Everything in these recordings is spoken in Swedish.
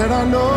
said I know.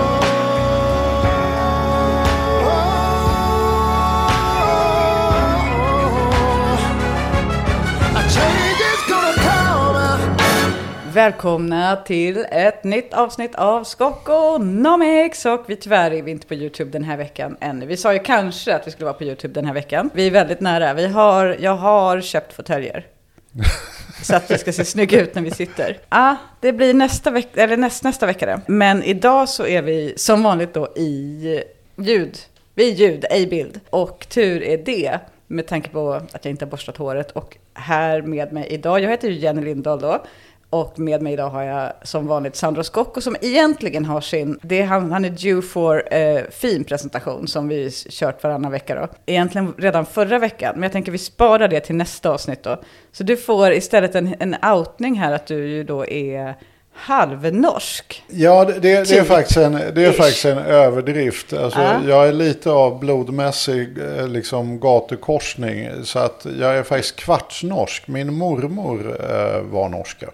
Välkomna till ett nytt avsnitt av Skokonomics. Och vi tyvärr är vi inte på YouTube den här veckan ännu. Vi sa ju kanske att vi skulle vara på YouTube den här veckan. Vi är väldigt nära. Vi har, jag har köpt fåtöljer. Så att vi ska se snygga ut när vi sitter. Ja, ah, det blir nästa vecka, eller näst, nästa vecka det. Men idag så är vi som vanligt då i ljud. Vi är ljud, ej bild. Och tur är det. Med tanke på att jag inte har borstat håret. Och här med mig idag, jag heter ju Jenny Lindahl då. Och med mig idag har jag som vanligt Sandro Scocco som egentligen har sin, det är han, han är due for eh, fin presentation som vi kört varannan vecka då. Egentligen redan förra veckan, men jag tänker vi sparar det till nästa avsnitt då. Så du får istället en, en outning här att du ju då är halvnorsk. Ja, det, det, det är, faktiskt en, det är Ish. faktiskt en överdrift. Alltså, Ja. Jag är lite av blodmässig eh, liksom, gatukorsning. Så att jag är faktiskt kvartsnorsk. Min mormor eh, var norska.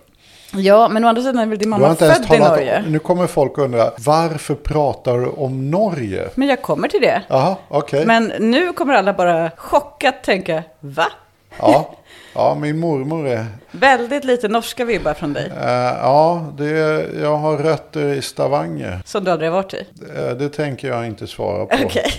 Ja, men å andra sidan är väl din mamma född i Norge? om, nu kommer folk undra, varför pratar du om Norge? Men jag kommer till det. Jaha, okej. Men nu kommer alla bara chockat tänka, va? Ja, ja, min mormor är... Väldigt lite norska vibbar från dig, Eh, ja, det, jag har rötter i Stavanger. som du aldrig har varit i. Eh, det tänker jag inte svara på. Okej.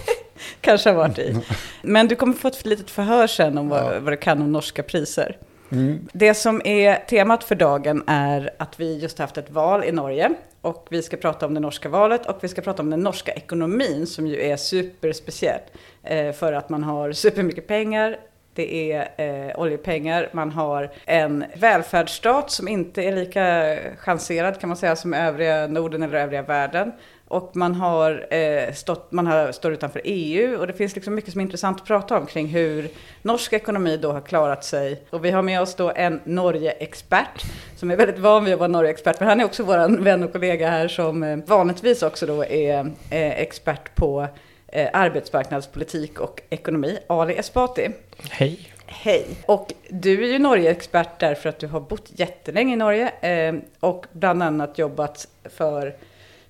Kanske har varit i. Men du kommer få ett litet förhör sen om vad, vad du kan om norska priser. Mm. Det som är temat för dagen är att vi just haft ett val i Norge. Och vi ska prata om det norska valet och vi ska prata om den norska ekonomin som ju är superspeciell. Eh, för att man har supermycket pengar, det är eh, oljepengar, man har en välfärdsstat som inte är lika chanserad kan man säga som övriga Norden eller övriga världen. Och man har, eh, stått, man har, står utanför EU och det finns liksom mycket som är intressant att prata om kring hur norsk ekonomi då har klarat sig. Och vi har med oss då en Norge-expert som är väldigt van vid att vara Norge-expert. Men han är också vår vän och kollega här som eh, vanligtvis också då är eh, expert på eh, arbetsmarknadspolitik och ekonomi. Ali Esbati. Hej. Hej! Och du är ju Norge-expert därför att du har bott jättelänge i Norge eh, och bland annat jobbat för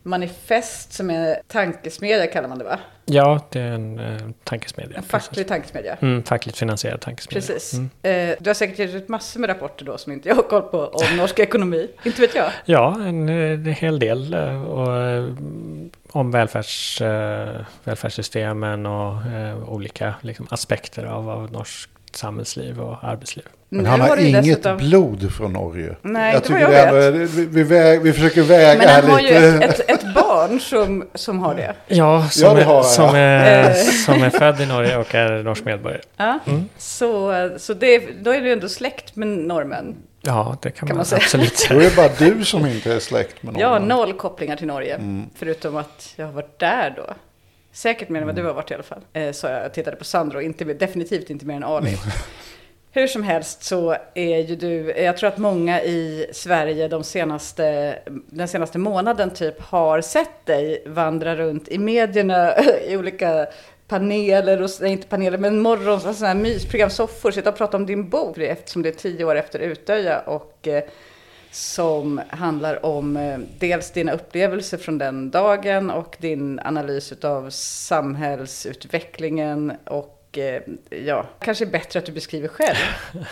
Manifest som är tankesmedja kallar man det va? Ja, det är en eh, tankesmedja. En facklig tankesmedja. Mm, fackligt finansierad tankesmedja. Precis. Mm. Eh, du har säkert gett ut massor med rapporter då som inte jag har koll på om norsk ekonomi. Inte vet jag. Ja, en, eh, en hel del. eh, Och, eh, om välfärds, eh, välfärdssystemen och eh, olika liksom, aspekter av, av norskt samhällsliv och arbetsliv. Men Nu han har det ju inget dessutom- blod från Norge. Nej, jag vad tycker jag det ändå, vi, vi, väg, vi försöker väga Men här han har ju lite. ett, ett, ett barn som, som har det. Ja, som, Ja, det har är, som, ja. är, Eh. som är född i Norge och är norsk medborgare. Ja. Mm. Så, så det, då är du ändå släkt med norrmän. Ja, det kan, Kan man, man säga. absolut Då säga. är det bara du som inte är släkt med någon. Jag har noll kopplingar till Norge. Mm. Förutom att jag har varit där då. Säkert mer än vad du har varit i alla fall. Eh, så jag tittade på Sandro, inte, definitivt inte mer än Ali. Hur som helst så är ju du, jag tror att många i Sverige de senaste, den senaste månaden typ har sett dig vandra runt i medierna i olika paneler, och, nej, inte paneler, men morgon, sådana här mysprogram, soffor, sitta och prata om din bok eftersom det är tio år efter Utöja och eh, som handlar om eh, dels dina upplevelser från den dagen och din analys av samhällsutvecklingen och eh, ja, kanske är bättre att du beskriver själv.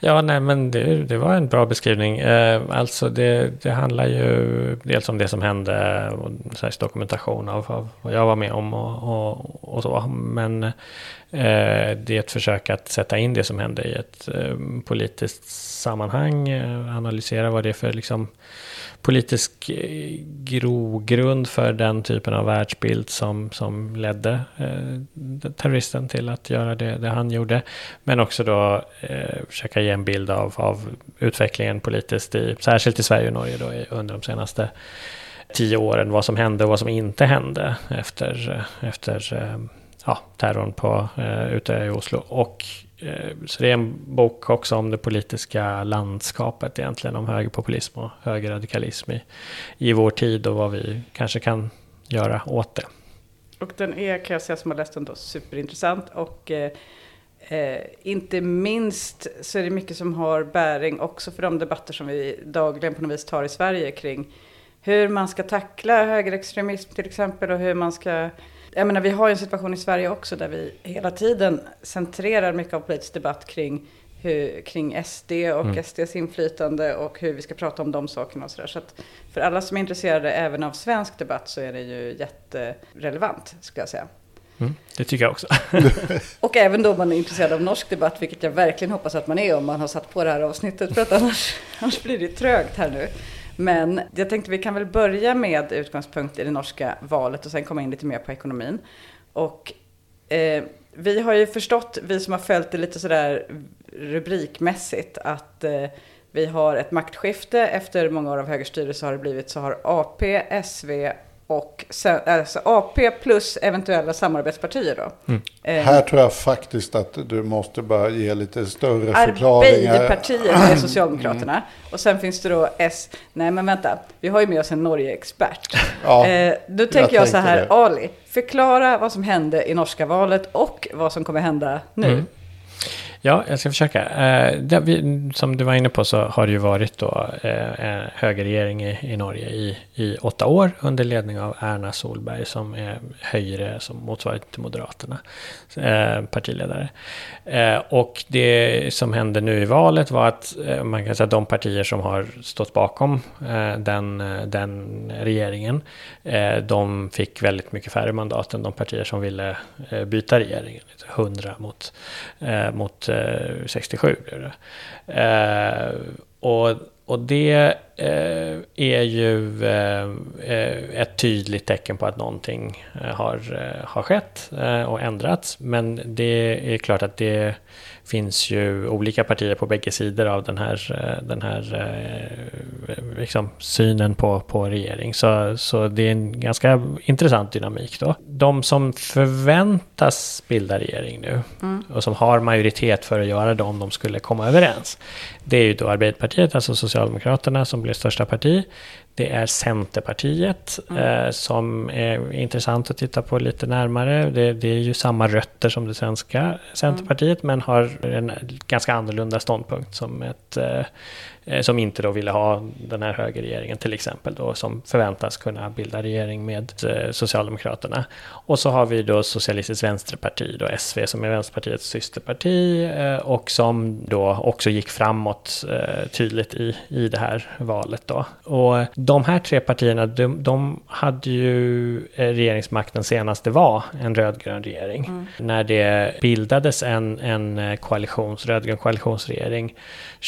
Ja, nej, men det, det var en bra beskrivning. Eh, alltså det, det handlar ju dels om det som hände och en slags dokumentation av, av vad jag var med om och, och, och så. Men eh, det är ett försök att sätta in det som hände i ett eh, politiskt sammanhang, eh, analysera vad det är för liksom, politisk eh, grogrund för den typen av världsbild som, som ledde eh, terroristen till att göra det, det han gjorde. Men också då eh, försöka ge en bild av, av utvecklingen politiskt, i, särskilt i Sverige och Norge då, i- under de senaste tio åren. Vad som hände och vad som inte hände efter, eh, efter eh, ja, terrorn på eh, ute i Oslo. Och Eh, så det är en bok också om det politiska landskapet egentligen, om högerpopulism och högerradikalism i, i vår tid och vad vi kanske kan göra åt det. Och den är, kan jag säga som har läst den då, superintressant. Och eh, eh, inte minst så är det mycket som har bäring också för de debatter som vi dagligen på något vis tar i Sverige kring hur man ska tackla högerextremism till exempel och hur man ska jag menar, vi har ju en situation i Sverige också där vi hela tiden centrerar mycket av politisk debatt kring, hur, kring SD och mm. SDs inflytande och hur vi ska prata om de sakerna och sådär. Så att för alla som är intresserade även av svensk debatt så är det ju jätterelevant, skulle jag säga. Mm, det tycker jag också. och även då man är intresserad av norsk debatt, vilket jag verkligen hoppas att man är om man har satt på det här avsnittet, för att annars, annars blir det trögt här nu. Men jag tänkte vi kan väl börja med utgångspunkt i det norska valet och sen komma in lite mer på ekonomin. Och eh, vi har ju förstått, vi som har följt det lite sådär rubrikmässigt, att eh, vi har ett maktskifte. Efter många år av högerstyre så har det blivit så har AP, SV och sen, alltså AP plus eventuella samarbetspartier då. Mm. Eh, här tror jag faktiskt att du måste bara ge lite större förklaringar. Arbeiderpartiet är Socialdemokraterna. Mm. Och sen finns det då S. Nej men vänta, vi har ju med oss en Norge-expert. Ja, eh, då tänker jag, jag så här, det. Ali, förklara vad som hände i norska valet och vad som kommer hända nu. Mm. Ja, jag ska försöka. Eh, det, vi, som du var inne på så har det ju varit då eh, högerregering i, i Norge i, i åtta år under ledning av Erna Solberg som är högre som motsvarighet till Moderaterna, eh, partiledare. Eh, och det som hände nu i valet var att eh, man kan säga att de partier som har stått bakom eh, den, eh, den regeringen, eh, de fick väldigt mycket färre mandat än de partier som ville eh, byta regeringen. 100 mot, mot 67 blev det. Eh, och och det eh, är ju eh, eh ett tydligt tecken på att någonting eh, har, har skett och ändrats. Men det är klart att det finns ju olika partier på bägge sidor av den här, eh, den här eh, liksom, synen på, på regering. Så, så det är en ganska intressant dynamik då. De som förväntas bilda regering nu mm. och som har majoritet för att göra det om de skulle komma överens. Det är ju då Arbeiderpartiet, alltså Socialdemokraterna som blir största parti. Det är Centerpartiet mm. eh, som är intressant att titta på lite närmare. Det, det är ju samma rötter som det svenska Centerpartiet mm. men har en ganska annorlunda ståndpunkt som ett eh, som inte då ville ha den här högerregeringen till exempel då, som förväntas kunna bilda regering med eh, Socialdemokraterna. Och så har vi då Socialistiskt Vänsterparti, då SV som är Vänsterpartiets systerparti eh, och som då också gick framåt tydligt i, i det här valet då. Och de här tre partierna, de, de hade ju regeringsmakten senast det var en rödgrön regering. Mm. När det bildades en, en koalitions, rödgrön koalitionsregering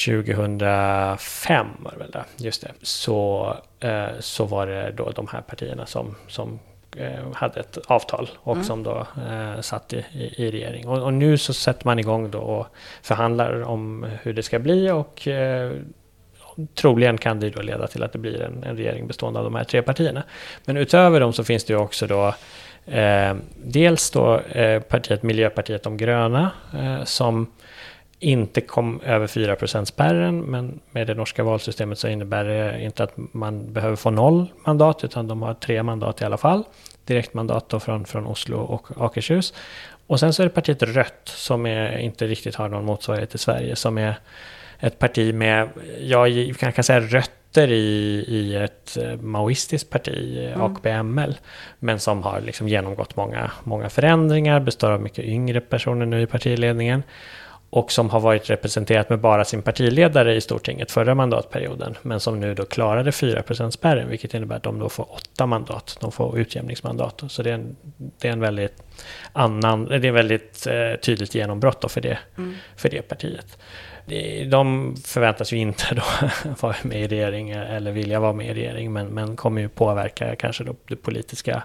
2005 var det väl det, just det. Så, eh, så var det då de här partierna som, som eh, hade ett avtal och mm. som då eh, satt i, i, i regering. Och, och, nu så sätter man igång då och förhandlar om hur det ska bli och eh, troligen kan det då leda till att det blir en, en regering bestående av de här tre partierna. Men utöver dem så finns det ju också då eh, dels då eh, partiet Miljöpartiet de gröna eh, som inte kom över 4 spärren men med det norska valsystemet så innebär det inte att man behöver få noll mandat, utan de har tre mandat i alla fall. Direktmandat då från, från Oslo och Akershus. Och sen så är det partiet Rött som är, inte riktigt har någon motsvarighet i Sverige, som är ett parti med, jag kan, säga rötter i, i ett eh, maoistiskt parti, mm. AKP-ML, men som har liksom genomgått många, många förändringar, består av mycket yngre personer nu i partiledningen och som har varit representerat med bara sin partiledare i Stortinget förra mandatperioden, men som nu då klarade 4 spärren, vilket innebär att de då får åtta mandat, de får utjämningsmandat. Så det är en, det är en väldigt annan, det är väldigt eh, tydligt genombrott för det, mm. för det partiet. De förväntas ju inte då vara med i regering eller vilja vara med i regering, men, men kommer ju påverka kanske då det politiska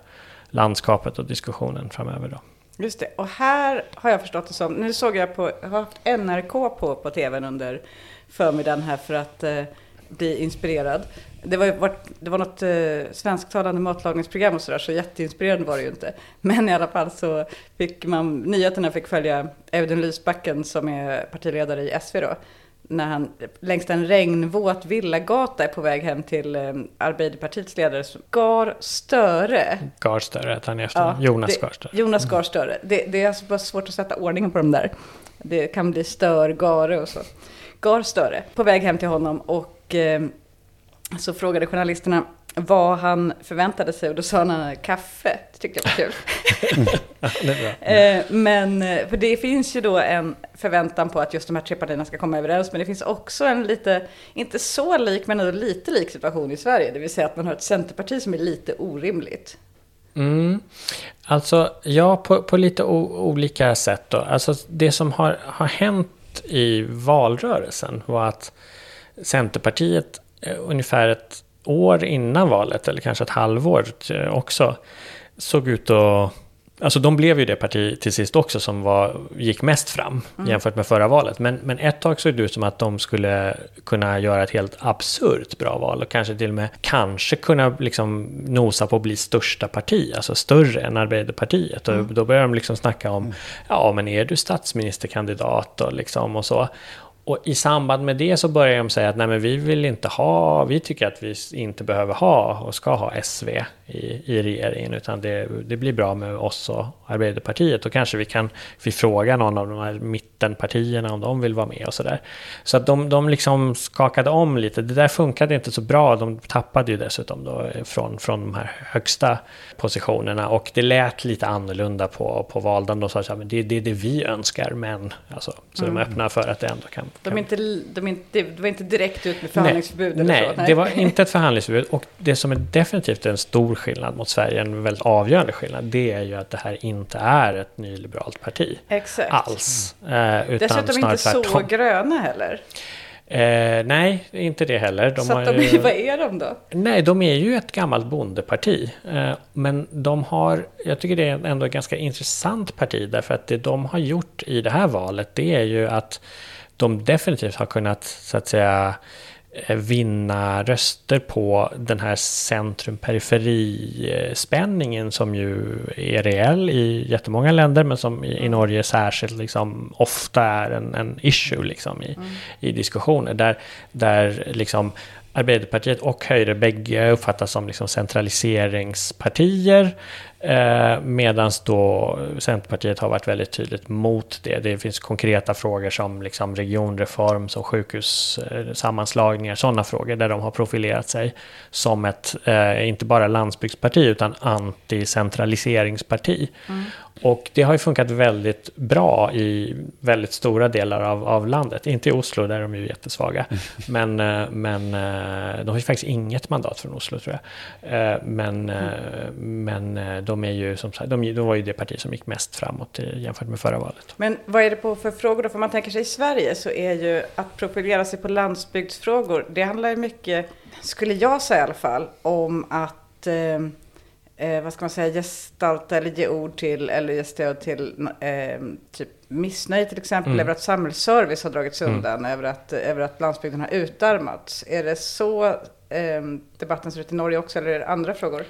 landskapet och diskussionen framöver då. Just det, och här har jag förstått det som, nu såg jag på, jag har haft NRK på, på tvn under förmiddagen här för att eh, bli inspirerad. Det var, det var något eh, svensktalande matlagningsprogram och sådär, så jätteinspirerande var det ju inte. Men i alla fall så fick man, nyheterna fick följa Audun Lysbacken som är partiledare i SV då när han längs en regnvåt villagata är på väg hem till eh, Arbeiderpartiets ledare. Gar Störe. Gar Störe heter han i efternamn. Ja, Jonas Gar Störe. Jonas Gar Störe. Det, det, är alltså bara svårt att sätta ordning på de där. Det kan bli Stör, Gare och så. Gar Störe. På väg hem till honom och eh, så frågade journalisterna vad han förväntade sig och då sa han kaffe. Det tyckte jag var kul. det. Eh, Men, eh, för det finns ju då en förväntan på att just de här tre partierna ska komma överens. Men det finns också en lite, inte så lik, men ändå lite lik situation i Sverige. Det vill säga att man har ett centerparti som är lite orimligt. Mm. Alltså, ja, på, på lite olika sätt då. Alltså, det som har, har hänt i valrörelsen var att Centerpartiet eh, ungefär ett år innan valet, eller kanske ett halvår eh, också, såg ut att... Alltså de blev ju det parti till sist också som var, gick mest fram jämfört med förra valet. Men, men ett tag såg det ut som att de skulle kunna göra ett helt absurt bra val och kanske till och med kanske kunna liksom nosa på att bli största parti, alltså större än Arbeiderpartiet. Och då började de liksom snacka om, ja men är du statsministerkandidat och liksom och så. Och i samband med det så börjar de säga att nej men vi vill inte ha, vi tycker att vi inte behöver ha och ska ha SV i, i regeringen utan det, det blir bra med oss och Arbeiderpartiet och kanske vi kan vi fråga någon av de här mittenpartierna om de vill vara med och sådär. Så att de, de liksom skakade om lite, det där funkade inte så bra, de tappade ju dessutom då från, från de här högsta positionerna och det lät lite annorlunda på, på valdagen. De sa så här, men det, är det vi önskar men, alltså, så de öppnar för att det ändå kan De kan- är inte, de är inte, det var inte direkt ut med förhandlingsförbud eller nej, så? det var inte ett förhandlingsförbud. Och det som är definitivt en stor skillnad mot Sverige, en väldigt avgörande skillnad, det är ju att det här inte är ett nyliberalt parti. Exakt. Alls. Eh, utan Dessutom snarare inte så tvärtom. gröna heller. Eh, nej, inte det heller. De så har att de, ju- vad är de då? Nej, de är ju ett gammalt bondeparti. Eh, Men de har, jag tycker det är ändå ett ganska intressant parti därför att det de har gjort i det här valet det är ju att de definitivt har kunnat så att säga eh, vinna röster på den här centrum-periferi-spänningen som ju är reell i jättemånga länder men som i, i Norge särskilt liksom ofta är en, en issue liksom i, i diskussioner där, där liksom Arbeiderpartiet och Höjre bägge uppfattas som liksom centraliseringspartier. Eh, Medan då Centerpartiet har varit väldigt tydligt mot det. Det finns konkreta frågor som liksom regionreform, som sjukhussammanslagningar, sådana frågor där de har profilerat sig som ett, eh, inte bara landsbygdsparti utan anticentraliseringsparti. Mm. Och det har ju funkat väldigt bra i väldigt stora delar av, av landet. Inte i Oslo, där är de ju jättesvaga. Men, eh, men eh, de har ju faktiskt inget mandat från Oslo tror jag. Eh, Men, eh, men de är ju som sagt, de, de var ju det parti som gick mest framåt jämfört med förra valet. Men vad är det på för frågor då? För man tänker sig i Sverige så är ju att profilera sig på landsbygdsfrågor, det handlar ju mycket, skulle jag säga i alla fall, om att eh, eh, vad ska man säga, gestalta eller ge ord till eller ge stöd till eh, typ missnöje till exempel Mm. över att samhällsservice har dragits Mm. undan, över, att, över att landsbygden har utarmats. Är det så eh, debatten ser ut i Norge också eller är det andra frågor?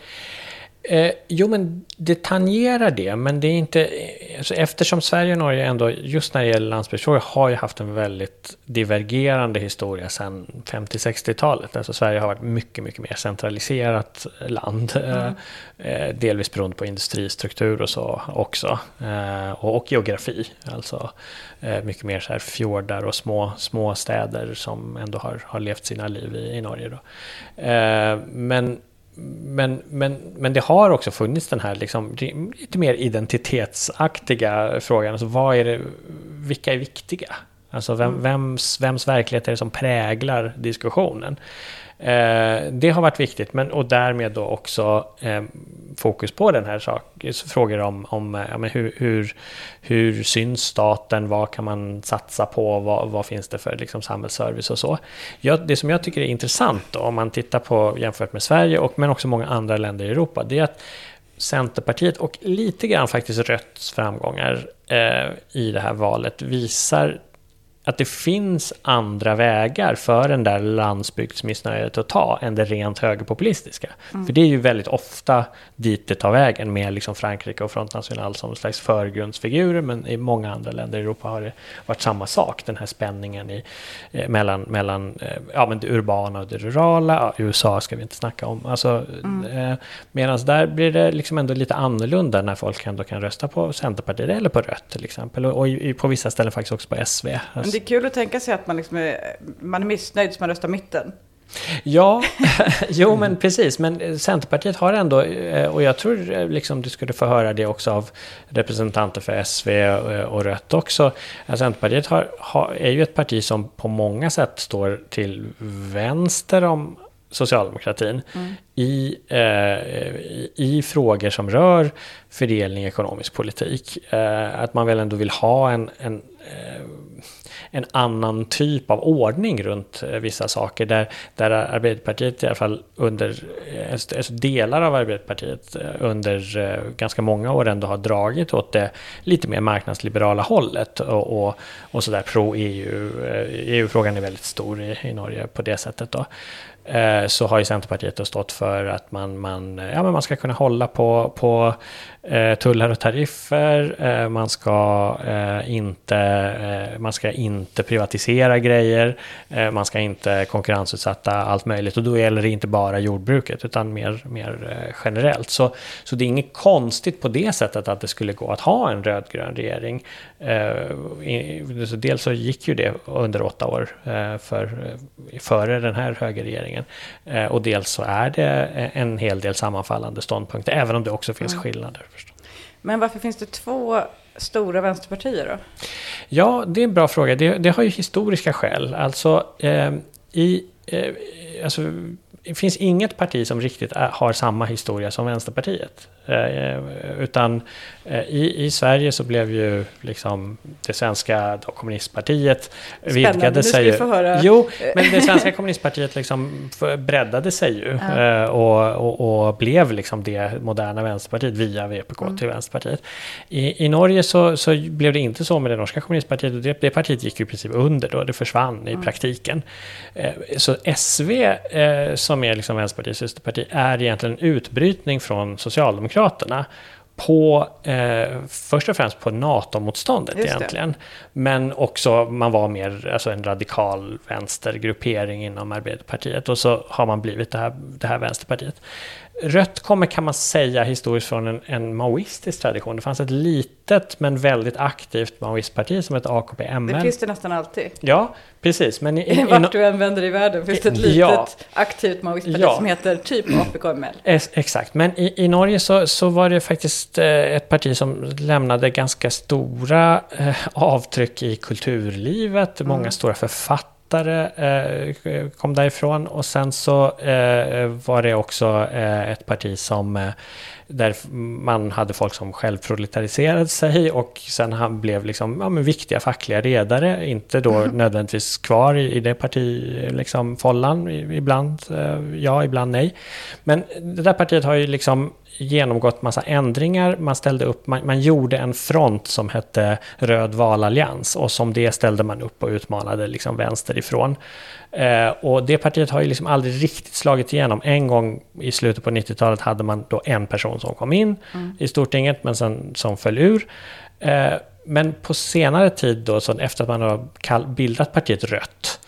Eh, jo, men det tangerar det, men det är inte... Alltså, eftersom Sverige och Norge ändå, just när det gäller landsbygdsfrågor, har ju haft en väldigt divergerande historia sedan 50-60-talet. Alltså Sverige har varit mycket, mycket mer centraliserat land. Eh, eh, delvis beroende på industristruktur och så också. Eh, och, och geografi. Alltså eh, mycket mer så här fjordar och små, små städer som ändå har, har levt sina liv i, i Norge. Då. Eh, men men, men, men det har också funnits den här liksom, lite mer identitetsaktiga frågan. Alltså vad är det, vilka är viktiga? Alltså vem, vems, vems verklighet är det som präglar diskussionen? Eh, det har varit viktigt, men, och därmed då också eh, fokus på den här saken. Frågor om, om eh, ja, men hur, hur, hur syns staten, vad kan man satsa på, vad, vad finns det för liksom, samhällsservice och så. Jag, det som jag tycker är intressant då, om man tittar på jämfört med Sverige, och, men också många andra länder i Europa, det är att Centerpartiet och lite grann faktiskt Rötts framgångar eh, i det här valet visar att det finns andra vägar för den där landsbygdsmissnöjet att ta än det rent högerpopulistiska. För det är ju väldigt ofta dit det tar vägen med liksom Frankrike och Front National som slags förgrundsfigurer men i många andra länder i Europa har det varit samma sak, den här spänningen i, eh, mellan, mellan eh, ja, men det urbana och det rurala. Ja, USA ska vi inte snacka om. Alltså, eh, Medan där blir det liksom ändå lite annorlunda när folk ändå kan rösta på Centerpartiet eller på Rött till exempel. Och, och i, på vissa ställen faktiskt också på SV. Men det är kul att tänka sig att man, liksom är, man är missnöjd så man röstar mitten. Ja, jo men precis. Men Centerpartiet har ändå, eh, och jag tror eh, liksom du skulle få höra det också av representanter för SV och Rött också. Centerpartiet har, har, är ju ett parti som på många sätt står till vänster om socialdemokratin mm. i, eh, i, frågor som rör fördelning i ekonomisk politik. Eh, att man väl ändå vill ha en, en eh, en annan typ av ordning runt eh, vissa saker. Där, där Arbeiderpartiet i alla fall under, alltså delar av Arbeiderpartiet eh, under ganska många år ändå har dragit åt det lite mer marknadsliberala hållet och, och, och sådär pro-EU. EU-frågan är väldigt stor i, i Norge på det sättet då. Så har ju Centerpartiet då stått för att man, man, ja, men man ska kunna hålla på, på tullar och tariffer. Eh, man, ska, inte, man ska inte privatisera grejer. man ska inte konkurrensutsätta allt möjligt. Och då gäller det inte bara jordbruket utan mer, mer generellt. Så, så det är inget konstigt på det sättet att det skulle gå att ha en rödgrön regering. dels så gick ju det under åtta år för, före den här högerregeringen regeringen. Eh, och dels så är det en hel del sammanfallande ståndpunkter, även om det också finns mm. skillnader. Men varför finns det två stora vänsterpartier då? Ja, det är en bra fråga. Det, det har ju historiska skäl. Alltså, eh, i, eh, alltså, det finns inget parti som riktigt eh, har samma historia som Vänsterpartiet. Eh, utan eh, i, i Sverige så blev ju liksom det svenska då, kommunistpartiet Spännande, vidgade sig ju. Jo, men det svenska kommunistpartiet liksom breddade sig ju ja. Eh, och, och, och, blev liksom det moderna Vänsterpartiet via VPK mm. till Vänsterpartiet. I, I Norge så, så blev det inte så med det norska kommunistpartiet och det, det partiet gick ju i princip under då, det försvann i mm. praktiken. Så SV som är liksom Vänsterpartiets systerparti är egentligen en utbrytning från Socialdemokraterna Socialdemokraterna på, eh, först och främst på NATO-motståndet egentligen. Men också, man var mer alltså en radikal vänstergruppering inom Arbeiderpartiet och så har man blivit det här, det här vänsterpartiet. Rött kommer kan man säga historiskt från en, en maoistisk tradition. Det fanns ett litet men väldigt aktivt maoistparti som hette AKP-ML. Det finns det nästan alltid. Ja, precis. Men i, i, Vart du än vänder i världen finns det ett litet ja, aktivt maoistparti ja, som heter typ APK-ML. Exakt, men i, i Norge så, så var det faktiskt eh, ett parti som lämnade ganska stora eh, avtryck i kulturlivet. Mm. Många stora författare författare eh, kom därifrån och sen så eh, var det också eh, ett parti som eh, där man hade folk som själv proletariserade sig och sen han blev liksom, ja, men viktiga fackliga ledare, inte då mm. nödvändigtvis kvar i, i det partifållan, liksom, ibland ja, ibland nej. Men det där partiet har ju liksom genomgått massa ändringar. Man ställde upp, man, man, gjorde en front som hette Röd valallians och som det ställde man upp och utmanade liksom vänsterifrån. Eh, och det partiet har ju liksom aldrig riktigt slagit igenom. En gång i slutet på 90-talet hade man då en person som kom in mm. i Stortinget men sen som föll ur. Eh, men på senare tid då, så efter att man har bildat partiet Rött,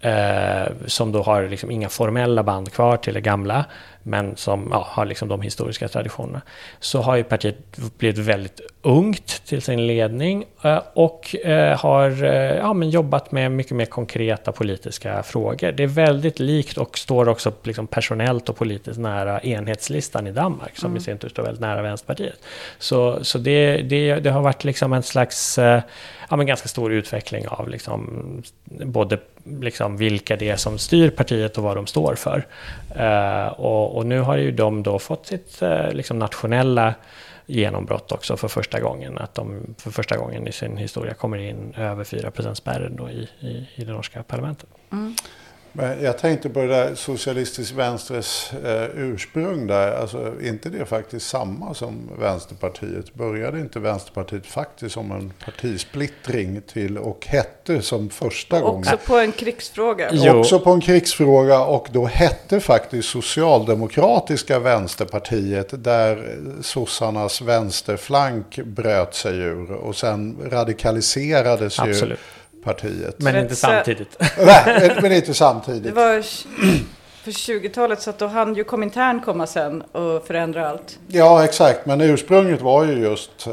eh, som då har liksom inga formella band kvar till det gamla, men som ja, har liksom de historiska traditionerna, så har ju partiet blivit väldigt ungt till sin ledning eh, och eh, har eh, ja, men jobbat med mycket mer konkreta politiska frågor. Det är väldigt likt och står också liksom personellt och politiskt nära enhetslistan i Danmark, som mm. i sin tur står väldigt nära Vänsterpartiet. Så, så det, det, det har varit liksom en slags ja, men ganska stor utveckling av liksom, både liksom vilka det är som styr partiet och vad de står för. Uh, och, och, nu har ju de då fått sitt eh, liksom nationella genombrott också för första gången. Att de för första gången i sin historia kommer in över 4 spärren då i, i, i det norska parlamentet. Mm. Men jag tänkte på det där socialistisk vänsters eh, ursprung där. Alltså, inte det faktiskt samma som Vänsterpartiet? Började inte Vänsterpartiet faktiskt som en partisplittring till och hette som första och gången? Också på en krigsfråga. Jo. Också på en krigsfråga och då hette faktiskt Socialdemokratiska Vänsterpartiet där sossarnas vänsterflank bröt sig ur och sen radikaliserades Absolut. ju partiet. Men inte samtidigt. Nej, men inte samtidigt. Det var För 20-talet, så att då hann ju Komintern komma sen och förändra allt. Ja, exakt. Men ursprunget var ju just, eh,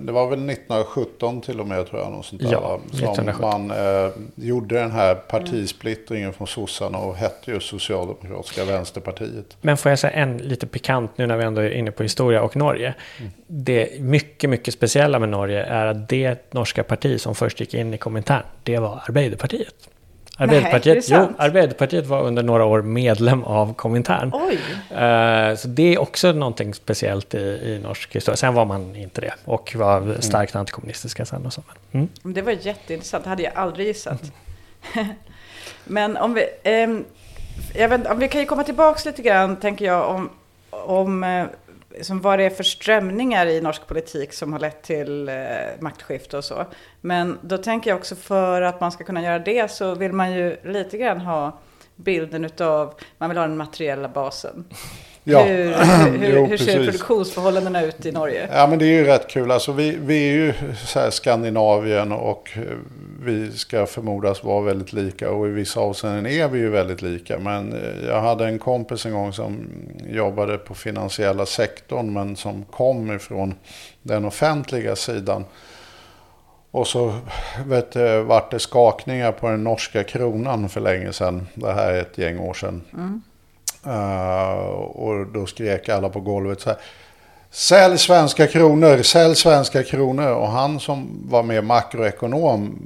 det var väl 1917 till och med tror jag, något sånt där, Ja, som 1917. man eh, gjorde den här partisplittringen från sossarna och hette ju Socialdemokratiska vänsterpartiet. Men får jag säga en lite pikant nu när vi ändå är inne på historia och Norge. Det mycket, mycket speciella med Norge är att det norska parti som först gick in i Komintern, det var Arbeiderpartiet. Arbeiderpartiet, jo? Arbeiderpartiet var under några år medlem av Komintern. Oj! Eh, Så det är också någonting speciellt i, i norsk historia. Sen var man inte det och var starkt antikommunistiska sen och så. Mm. Det var jätteintressant, det hade jag aldrig gissat. Men om vi, jag vet, om vi kan ju komma tillbaka lite grann, tänker jag, om, om eh, som vad det är för strömningar i norsk politik som har lett till eh, maktskifte och så. Men då tänker jag också för att man ska kunna göra det så vill man ju lite grann ha bilden utav, man vill ha den materiella basen. Ja, Hur, hur, Jo, hur ser produktionsförhållandena ut i Norge? Ja, men det är ju rätt kul. Alltså, vi, vi är ju så här Skandinavien och eh, vi ska förmodas vara väldigt lika. Och i vissa avseenden är vi ju väldigt lika. Men eh, jag hade en kompis en gång som jobbade på finansiella sektorn men som kom ifrån den offentliga sidan. Och så vet, du, vart det skakningar på den norska kronan för länge sedan. Det här är ett gäng år sedan. Eh, och då skrek alla på golvet så här. Sälj svenska kronor, sälj svenska kronor. Och han som var mer makroekonom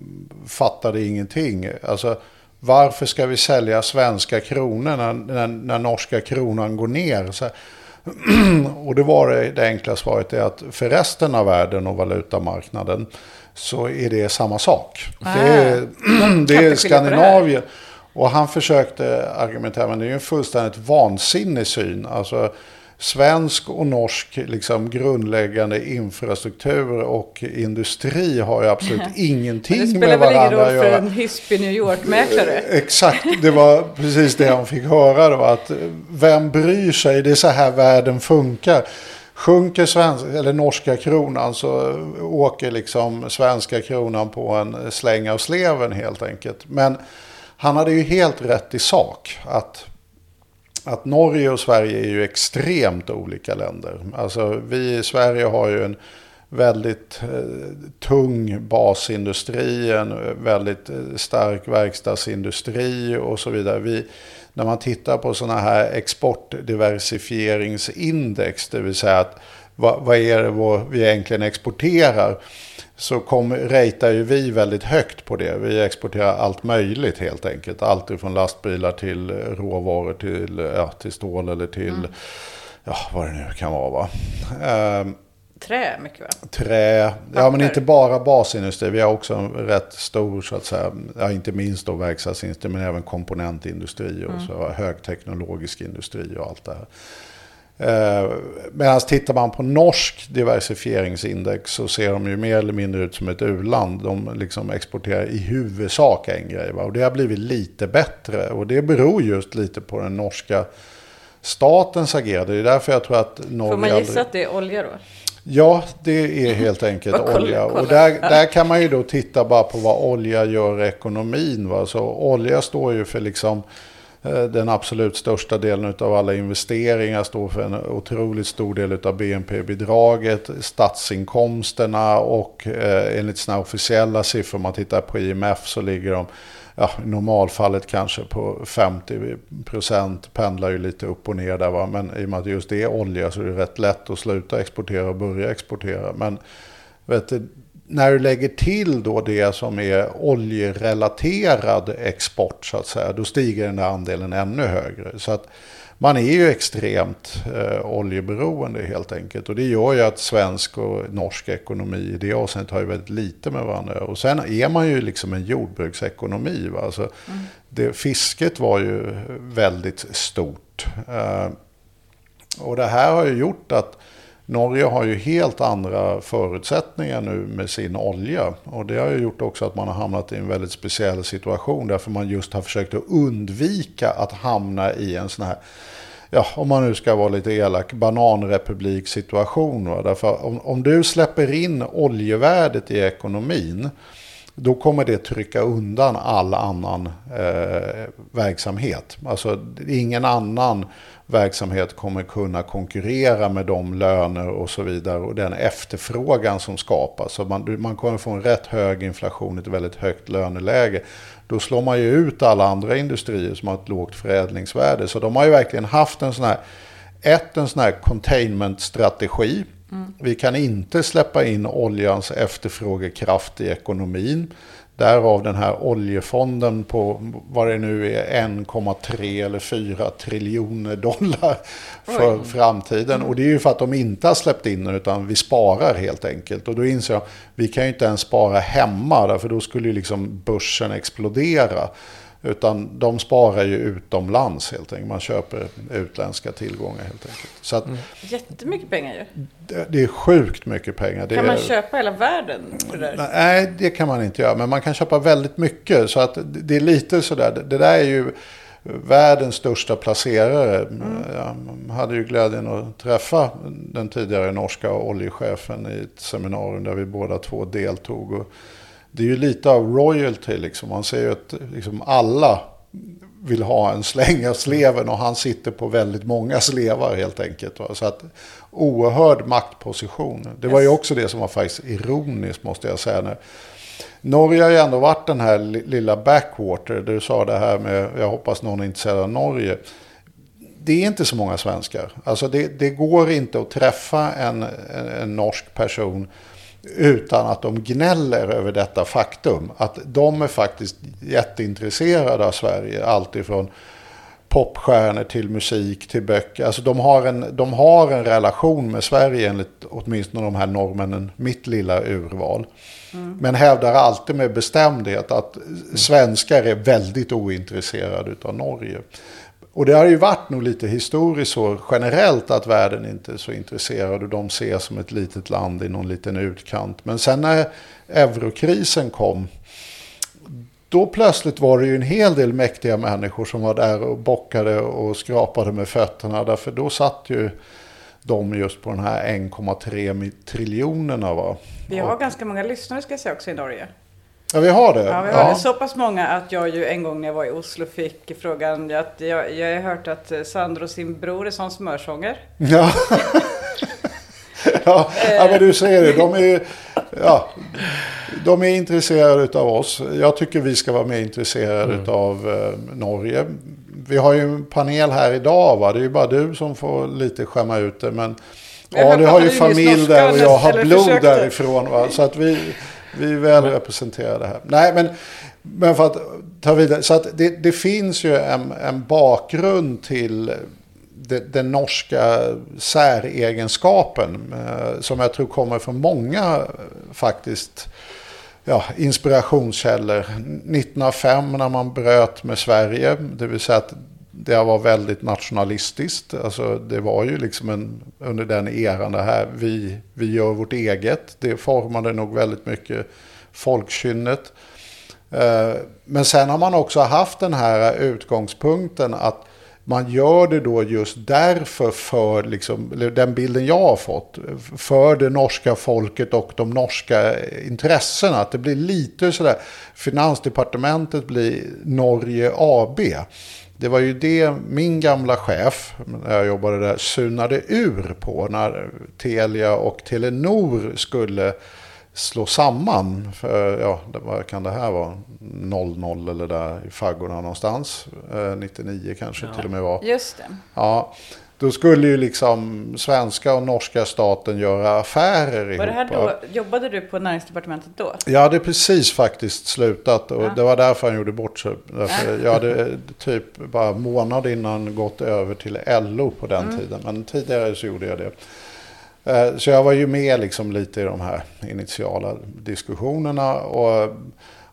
fattade ingenting. Alltså, varför ska vi sälja svenska kronor när, när, när norska kronan går ner? Så. Och det var det, det enkla svaret är att för resten av världen och valutamarknaden så är det samma sak. Ah, det är, det är. Skandinavien. Och han försökte argumentera, men det är ju en fullständigt vansinnig syn. Alltså, svensk och norsk liksom, grundläggande infrastruktur och industri har ju absolut ingenting det med spelar väl ingen varandra roll att för göra. en hispig New York-mäklare? Exakt, det var precis det han fick höra då. Att vem bryr sig, det är så här världen funkar. Sjunker svenska, eller norska kronan så åker liksom svenska kronan på en släng av sleven helt enkelt. Men han hade ju helt rätt i sak. Att, att Norge och Sverige är ju extremt olika länder. Alltså vi i Sverige har ju en väldigt eh, tung basindustri, en väldigt eh, stark verkstadsindustri och så vidare. Vi, när man tittar på sådana här exportdiversifieringsindex, det vill säga att vad, vad är det vi egentligen exporterar, så kom, ratear ju vi väldigt högt på det. Vi exporterar allt möjligt helt enkelt. Allt ifrån lastbilar till råvaror till, ja, till stål eller till ja, vad det nu kan vara. Va? Ehm, Trä mycket va? Trä, ja men inte bara basindustri. Vi har också en rätt stor, så att säga, ja, inte minst då verkstadsindustri, men även komponentindustri och så högteknologisk industri och allt det här. Eh, Medan tittar man på norsk diversifieringsindex så ser de ju mer eller mindre ut som ett u-land. De liksom exporterar i huvudsak en grej. Va? Och det har blivit lite bättre. Och det beror just lite på den norska statens agerande. Det är därför jag tror att Norge Får man aldrig- gissa att det är olja då? Ja, det är helt enkelt kolla, olja. kolla. Och där, där kan man ju då titta bara på vad olja gör i ekonomin. Va? Så olja står ju för liksom Eh, den absolut största delen av alla investeringar, står för en otroligt stor del av BNP-bidraget, statsinkomsterna och eh, enligt sina officiella siffror, om man tittar på IMF så ligger de ja, i normalfallet kanske på 50 procent, pendlar ju lite upp och ner där va. Men i och med att just det är olja så är det rätt lätt att sluta exportera och börja exportera. Men vet du, när du lägger till då det som är oljerelaterad export så att säga, då stiger den där andelen ännu högre. Så att man är ju extremt eh, oljeberoende helt enkelt. Och det gör ju att svensk och norsk ekonomi i det avseendet har ju väldigt lite med varandra. Och sen är man ju liksom en jordbruksekonomi. Va? Alltså, det, fisket var ju väldigt stort. Eh, och det här har ju gjort att Norge har ju helt andra förutsättningar nu med sin olja. Och det har ju gjort också att man har hamnat i en väldigt speciell situation. Därför man just har försökt att undvika att hamna i en sån här, ja om man nu ska vara lite elak, bananrepubliksituation. Va? Därför om, om du släpper in oljevärdet i ekonomin då kommer det trycka undan all annan eh, verksamhet. Alltså ingen annan verksamhet kommer kunna konkurrera med de löner och så vidare och den efterfrågan som skapas. Så man, man kommer få en rätt hög inflation, ett väldigt högt löneläge. Då slår man ju ut alla andra industrier som har ett lågt förädlingsvärde. Så de har ju verkligen haft en sån här, ett, en sån här containment-strategi. Mm. Vi kan inte släppa in oljans efterfrågekraft i ekonomin. Därav den här oljefonden på vad det nu är 1,3 eller 4 triljoner dollar för Oj. framtiden. Mm. Och det är ju för att de inte har släppt in den utan vi sparar helt enkelt. Och då inser jag, vi kan ju inte ens spara hemma för då skulle ju liksom börsen explodera. Utan de sparar ju utomlands helt enkelt. Man köper utländska tillgångar helt enkelt. Så att, mm. Jättemycket pengar ju. Det, det, är sjukt mycket pengar. kan man köpa hela världen? Det nej, det kan man inte göra. Men man kan köpa väldigt mycket. Så att det är lite sådär. Det, det där är ju världens största placerare. Mm. Jag hade ju glädjen att träffa den tidigare norska oljechefen i ett seminarium där vi båda två deltog. Och det är ju lite av royalty liksom. Man ser ju att liksom alla vill ha en släng av sleven och han sitter på väldigt många slevar helt enkelt. Va? Så att oerhörd maktposition. Det var ju också det som var faktiskt ironiskt måste jag säga. När Norge har ju ändå varit den här lilla backwater. Du sa det här med, jag hoppas någon är intresserad av Norge. Det är inte så många svenskar. Alltså det, det går inte att träffa en, en, en norsk person utan att de gnäller över detta faktum. Att de är faktiskt jätteintresserade av Sverige. Alltifrån popstjärnor till musik till böcker. Alltså de har, en, de har en relation med Sverige enligt åtminstone de här norrmännen, mitt lilla urval. Mm. Men hävdar alltid med bestämdhet att svenskar är väldigt ointresserade av Norge. Och det har ju varit nog lite historiskt så generellt att världen inte är så intresserad och de ses som ett litet land i någon liten utkant. Men sen när eurokrisen kom då plötsligt var det ju en hel del mäktiga människor som var där och bockade och skrapade med fötterna. Därför då satt ju de just på den här 1,3 triljonerna. Va? Vi har och, ganska många lyssnare ska jag säga också i Norge. Ja, vi har det. Ja, vi har ja. det. Så pass många att jag ju en gång när jag var i Oslo fick frågan att jag, jag har hört att Sandro och sin bror är som smörsånger. Ja. ja, ja, men du ser det. De är, ja, de är intresserade av oss. Jag tycker vi ska vara mer intresserade mm. av eh, Norge. Vi har ju en panel här idag. Va? Det är ju bara du som får lite skämma ut det. Men Ali har ju familj där och jag har blod försökte. därifrån. Va? Så att vi... Vi är väl representerade här. Nej, men, men för att ta vidare. Så att det, det finns ju en, en bakgrund till den norska säregenskapen. Eh, som jag tror kommer från många faktiskt ja, inspirationskällor. 1905 när man bröt med Sverige. Det vill säga att det var väldigt nationalistiskt. Alltså det var ju liksom en, under den eran det här, vi, vi gör vårt eget. Det formade nog väldigt mycket folkkynnet. Eh, men sen har man också haft den här utgångspunkten att man gör det då just därför för, liksom, den bilden jag har fått, för det norska folket och de norska intressena. Att det blir lite sådär, Finansdepartementet blir Norge AB. Det var ju det min gamla chef, när jag jobbade där, sunade ur på när Telia och Telenor skulle slå samman. För, ja, vad kan det här vara? 00 eller där i faggorna någonstans. 99 kanske ja. till och med var. Just det. Ja. Då skulle ju liksom svenska och norska staten göra affärer ihop. Var det här då, jobbade du på näringsdepartementet då? Jag hade precis faktiskt slutat och ja. det var därför han gjorde bort sig. Därför jag hade typ bara månad innan gått över till LO på den mm. tiden. Men tidigare så gjorde jag det. Eh, så jag var ju med liksom lite i de här initiala diskussionerna. Och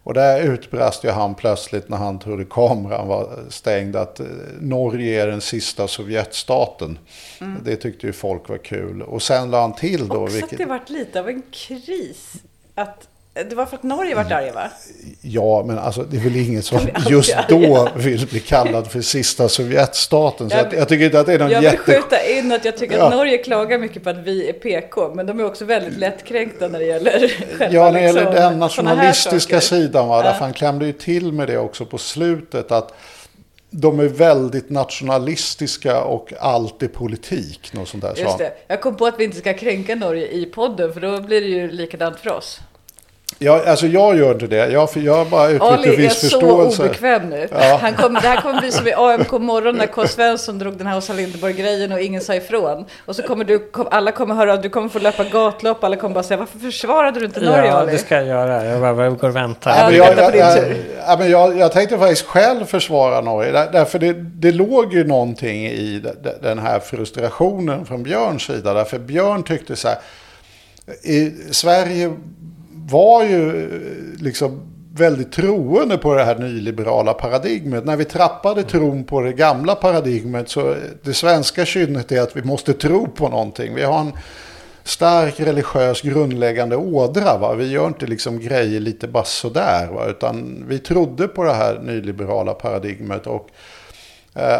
och där utbrast ju han plötsligt när han trodde kameran var stängd att eh, Norge är den sista Sovjetstaten. Mm. Det tyckte ju folk var kul. Och sen la han till då. Också vilket... att det varit lite av en kris. Att Det var för att Norge vart arga va? Ja, men alltså det är väl ingen som just då vill bli kallad för sista Sovjetstaten. Så Jag- jag, tycker inte att det är någon Jag vill jätte... skjuta in att jag tycker att Ja. Norge klagar mycket på att vi är PK, men de är också väldigt lättkränkta när det gäller själva Ja, när det gäller liksom, den nationalistiska sidan. Va? Ja. Därför han klämde ju till med det också på slutet. Att de är väldigt nationalistiska och allt är politik. Något sånt där, Just det. Jag kom på att vi inte ska kränka Norge i podden, för då blir det ju likadant för oss. Ja, alltså jag gör inte det. Jag, jag bara uttrycker Ali är viss så förståelse. obekväm nu. Ja. Han kom, det här kommer bli som i AMK morgon när K. Svensson drog den här Åsa Linderborg-grejen och ingen sa ifrån. Och så kommer du, alla kommer höra, du kommer få löpa gatlopp, alla kommer bara säga varför försvarade du inte Norge Ja, Ali? det ska jag göra. Jag bara, jag går och väntar. Ja, men jag, jag, jag, men jag, jag tänkte faktiskt själv försvara Norge. Där, därför det, det låg ju någonting i de- de- den här frustrationen från Björns sida. Därför Björn tyckte så här. I, Sverige var ju eh, liksom väldigt troende på det här nyliberala paradigmet. När vi trappade tron på det gamla paradigmet så eh, det svenska kynnet är att vi måste tro på någonting. Vi har en stark religiös grundläggande ådra. Va? Vi gör inte liksom grejer lite bara sådär. Va? Utan vi trodde på det här nyliberala paradigmet. Och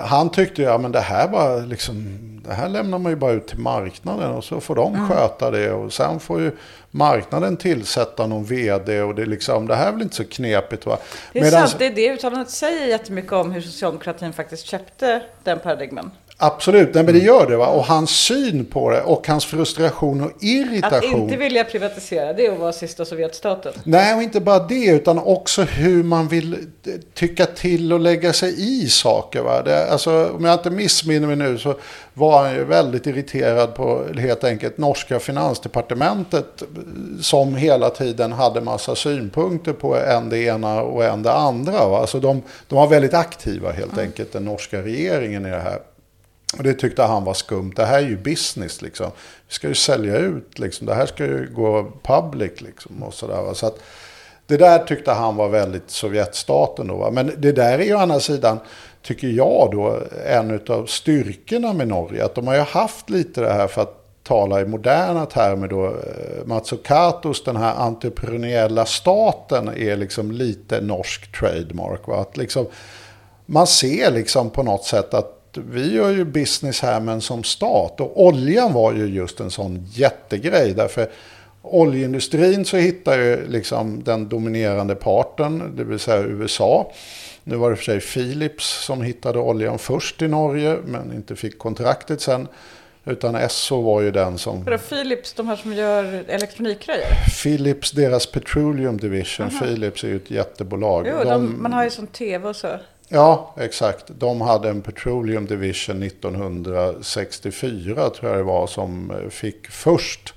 han tyckte ja men det här var liksom, det här lämnar man ju bara ut till marknaden och så får de Mm. sköta det. Och sen får ju marknaden tillsätta någon vd och det är liksom, det här är väl inte så knepigt va. Det är Medans- sant, det är det uttalandet säger jättemycket om hur socialdemokratin faktiskt köpte den paradigmen. Absolut, nej, men det gör det va. Och hans syn på det och hans frustration och Att irritation. inte vilja privatisera, det är att vara sista Sovjetstaten. Nej, och inte bara det, utan också hur man vill tycka till och lägga sig i saker. Va? Det, alltså, om jag inte missminner mig nu så var han ju väldigt irriterad på helt enkelt norska finansdepartementet som hela tiden hade massa synpunkter på en det ena och en det andra. Va? Alltså de, de var väldigt aktiva helt enkelt, den norska regeringen i det här. Och det tyckte han var skumt. Det här är ju business liksom. Vi ska ju sälja ut liksom. Det här ska ju gå public liksom. Och så där, så att det där tyckte han var väldigt Sovjetstaten då. Va? Men det där är ju å andra sidan, tycker jag då, en av styrkorna med Norge. Att de har ju haft lite det här för att tala i moderna termer då. Eh, Matsukatos, den här entreprenöriella staten är liksom lite norsk trademark. Va? Att liksom, man ser liksom på något sätt att vi gör ju business här men som stat. Och oljan var ju just en sån jättegrej. Därför oljeindustrin så hittar ju liksom den dominerande parten, det vill säga USA. Nu var det för sig Philips som hittade oljan först i Norge men inte fick kontraktet sen. Utan Esso var ju den som... För Philips, de här som gör elektronikgrejer. Philips, deras Petroleum Division, Philips är ju ett jättebolag. Jo, de, man har ju sån tv och så. Ja, exakt. De hade en Petroleum Division 1964 tror jag det var som eh, fick först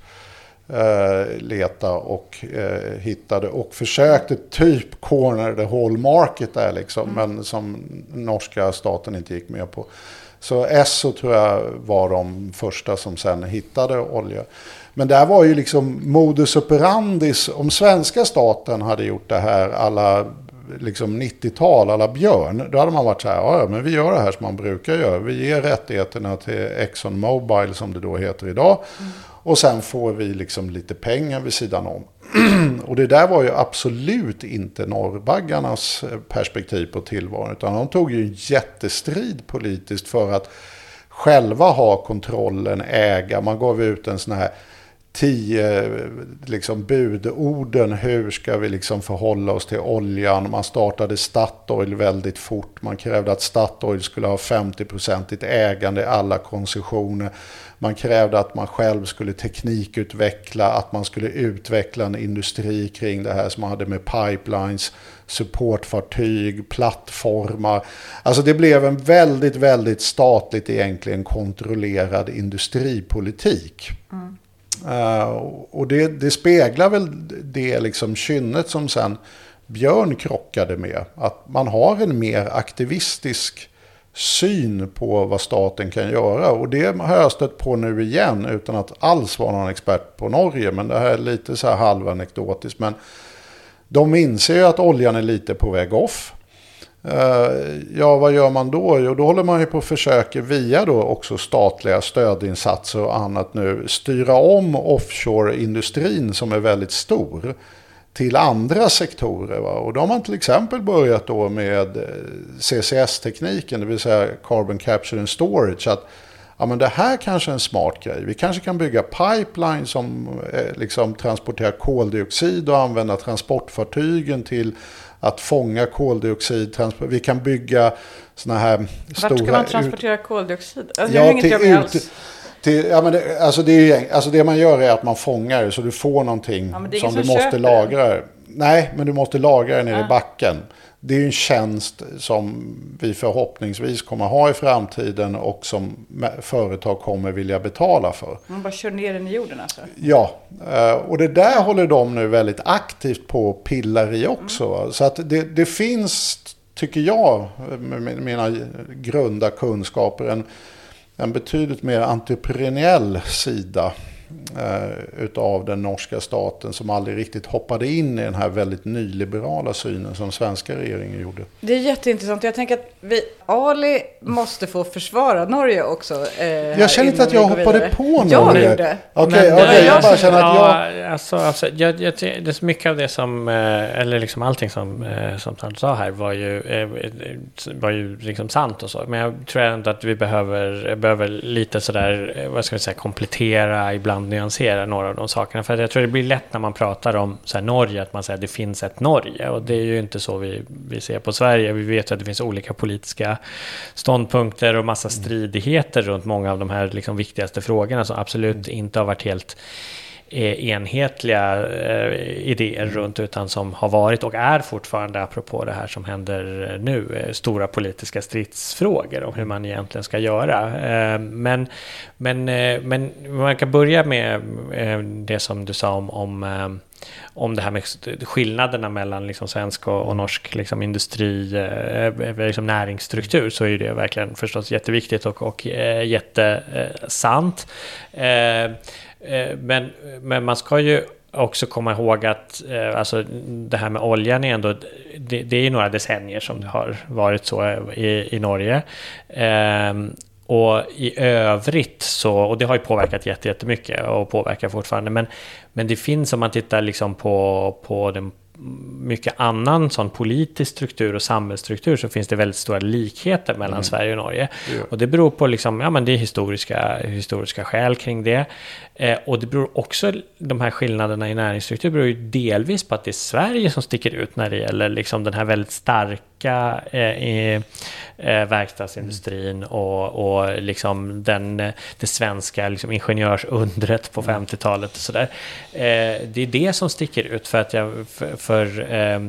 eh, leta och eh, hittade och försökte typ corner the whole market där liksom. Men som norska staten inte gick med på. Så Esso tror jag var de första som sen hittade olja. Men där var ju liksom modus operandis. Om svenska staten hade gjort det här alla liksom 90-tal, alla Björn. Då hade man varit så här, ja men vi gör det här som man brukar göra. Vi ger rättigheterna till Exxon Mobil som det då heter idag. Och sen får vi liksom lite pengar vid sidan om. och det där var ju absolut inte norrbaggarnas eh, perspektiv på tillvaron. Utan de tog ju en jättestrid politiskt för att själva ha kontrollen, äga. Man gav ut en sån här tio liksom, budorden. Hur ska vi liksom förhålla oss till oljan? Man startade Statoil väldigt fort. Man krävde att Statoil skulle ha 50-procentigt ägande i alla koncessioner. Man krävde att man själv skulle teknikutveckla, att man skulle utveckla en industri kring det här som man hade med pipelines, supportfartyg, plattformar. Alltså det blev en väldigt, väldigt statligt egentligen kontrollerad industripolitik. Mm. Eh, och det, det speglar väl det liksom kynnet som sen Björn krockade med. Att man har en mer aktivistisk syn på vad staten kan göra. Och det har jag stött på nu igen utan att alls vara någon expert på Norge. Men det här är lite så här halvanekdotiskt. Men de inser ju att oljan är lite på väg off. Eh, ja, vad gör man då? Jo, då håller man ju på och försöker via då också statliga stödinsatser och annat nu styra om offshore-industrin som är väldigt stor till andra sektorer. Va? Och då har man till exempel börjat då med eh, CCS-tekniken, det vill säga Carbon Capture and Storage. Att, ja, men det här kanske är en smart grej. Vi kanske kan bygga pipeline som eh, liksom transporterar koldioxid och använda transportfartygen till att fånga koldioxid. Vi kan bygga sådana här Vart stora... Vart ska man transportera koldioxid? Alltså, ja, till, ut, till, ja, men det, alltså det, alltså det man gör är att man fångar så du får någonting ja, som du måste lagra. Den. Nej, men du måste lagra det nere i backen. Det är ju en tjänst som vi förhoppningsvis kommer ha i framtiden och som företag kommer vilja betala för. Man bara kör ner den i jorden alltså? Ja, eh, och det där håller de nu väldigt aktivt på och pillar i också. Mm. Så att det, det finns, tycker jag, med mina grunda kunskaper, en en betydligt mer entreprenöriell sida utav den norska staten som aldrig riktigt hoppade in i den här väldigt nyliberala synen som svenska regeringen gjorde. Det är jätteintressant. Jag tänker att vi, Ali måste få försvara Norge också. Eh, jag känner inte att jag hoppade vidare. på Norge. Jag gjorde. Okej, okay, okay, jag bara känner att jag... Ja, alltså, alltså, jag, jag, det är mycket av det som, eh, eller liksom allting som, eh, som han sa här var ju, eh, var ju liksom sant och så. Men jag tror ändå att vi behöver, behöver lite sådär, vad ska vi säga, komplettera ibland ibland nyansera några av de sakerna. För jag tror det blir lätt när man pratar om så Norge, att man säger att det finns ett Norge. Och det är ju inte så vi, vi ser på Sverige. Vi vet ju att det finns olika politiska ståndpunkter och massa stridigheter runt många av de här liksom, viktigaste frågorna som absolut inte har varit helt enhetliga eh, idéer runt utan som har varit och är fortfarande, apropå det här som händer nu, eh, stora politiska stridsfrågor om hur man egentligen ska göra. Eh, men, men, men man kan börja med det som du sa om, om om det här med skillnaderna mellan liksom svensk och, och norsk liksom industri, eh, eh, eh liksom näringsstruktur, så är det verkligen förstås jätteviktigt och, och eh, jättesant. Eh, Eh, men, men man ska ju också komma ihåg att eh, alltså, det här med oljan är ändå, det, det är några decennier som det har varit så eh, i, i Norge. Eh, och i övrigt så, och det har ju påverkat jättemycket och påverkar fortfarande, men, men det finns om man tittar liksom på, på den mycket annan sån politisk struktur och samhällsstruktur så finns det väldigt stora likheter mellan mm. Sverige och Norge. Ja. Och det beror på liksom, ja men det är historiska, historiska skäl kring det. Eh, och det beror också, de här skillnaderna i näringsstruktur beror ju delvis på att det är Sverige som sticker ut när det gäller liksom den här väldigt starka eh, eh, verkstadsindustrin och, och liksom den, det svenska liksom ingenjörsundret på 50-talet mm. och sådär. Eh, det är det som sticker ut för att jag, för, för eh,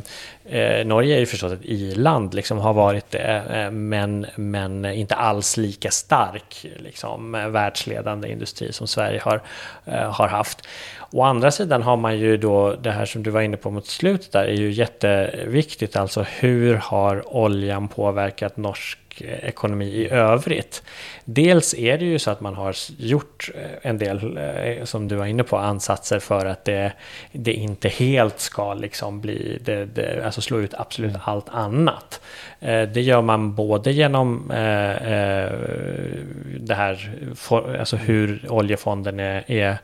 Eh, Norge är ju förstås ett i-land, liksom har varit det, eh, men, men inte alls lika stark liksom, världsledande industri som Sverige har, eh, har haft. Å andra sidan har man ju då det här som du var inne på mot slutet där är ju jätteviktigt, alltså hur har oljan påverkat norsk ekonomi i övrigt. Dels är det ju så att man har gjort eh, en del, eh, som du var inne på, ansatser för att det, det inte helt ska liksom bli, det, det, alltså slå ut absolut mm. allt annat. Eh, det gör man både genom det här, alltså hur oljefonden är, är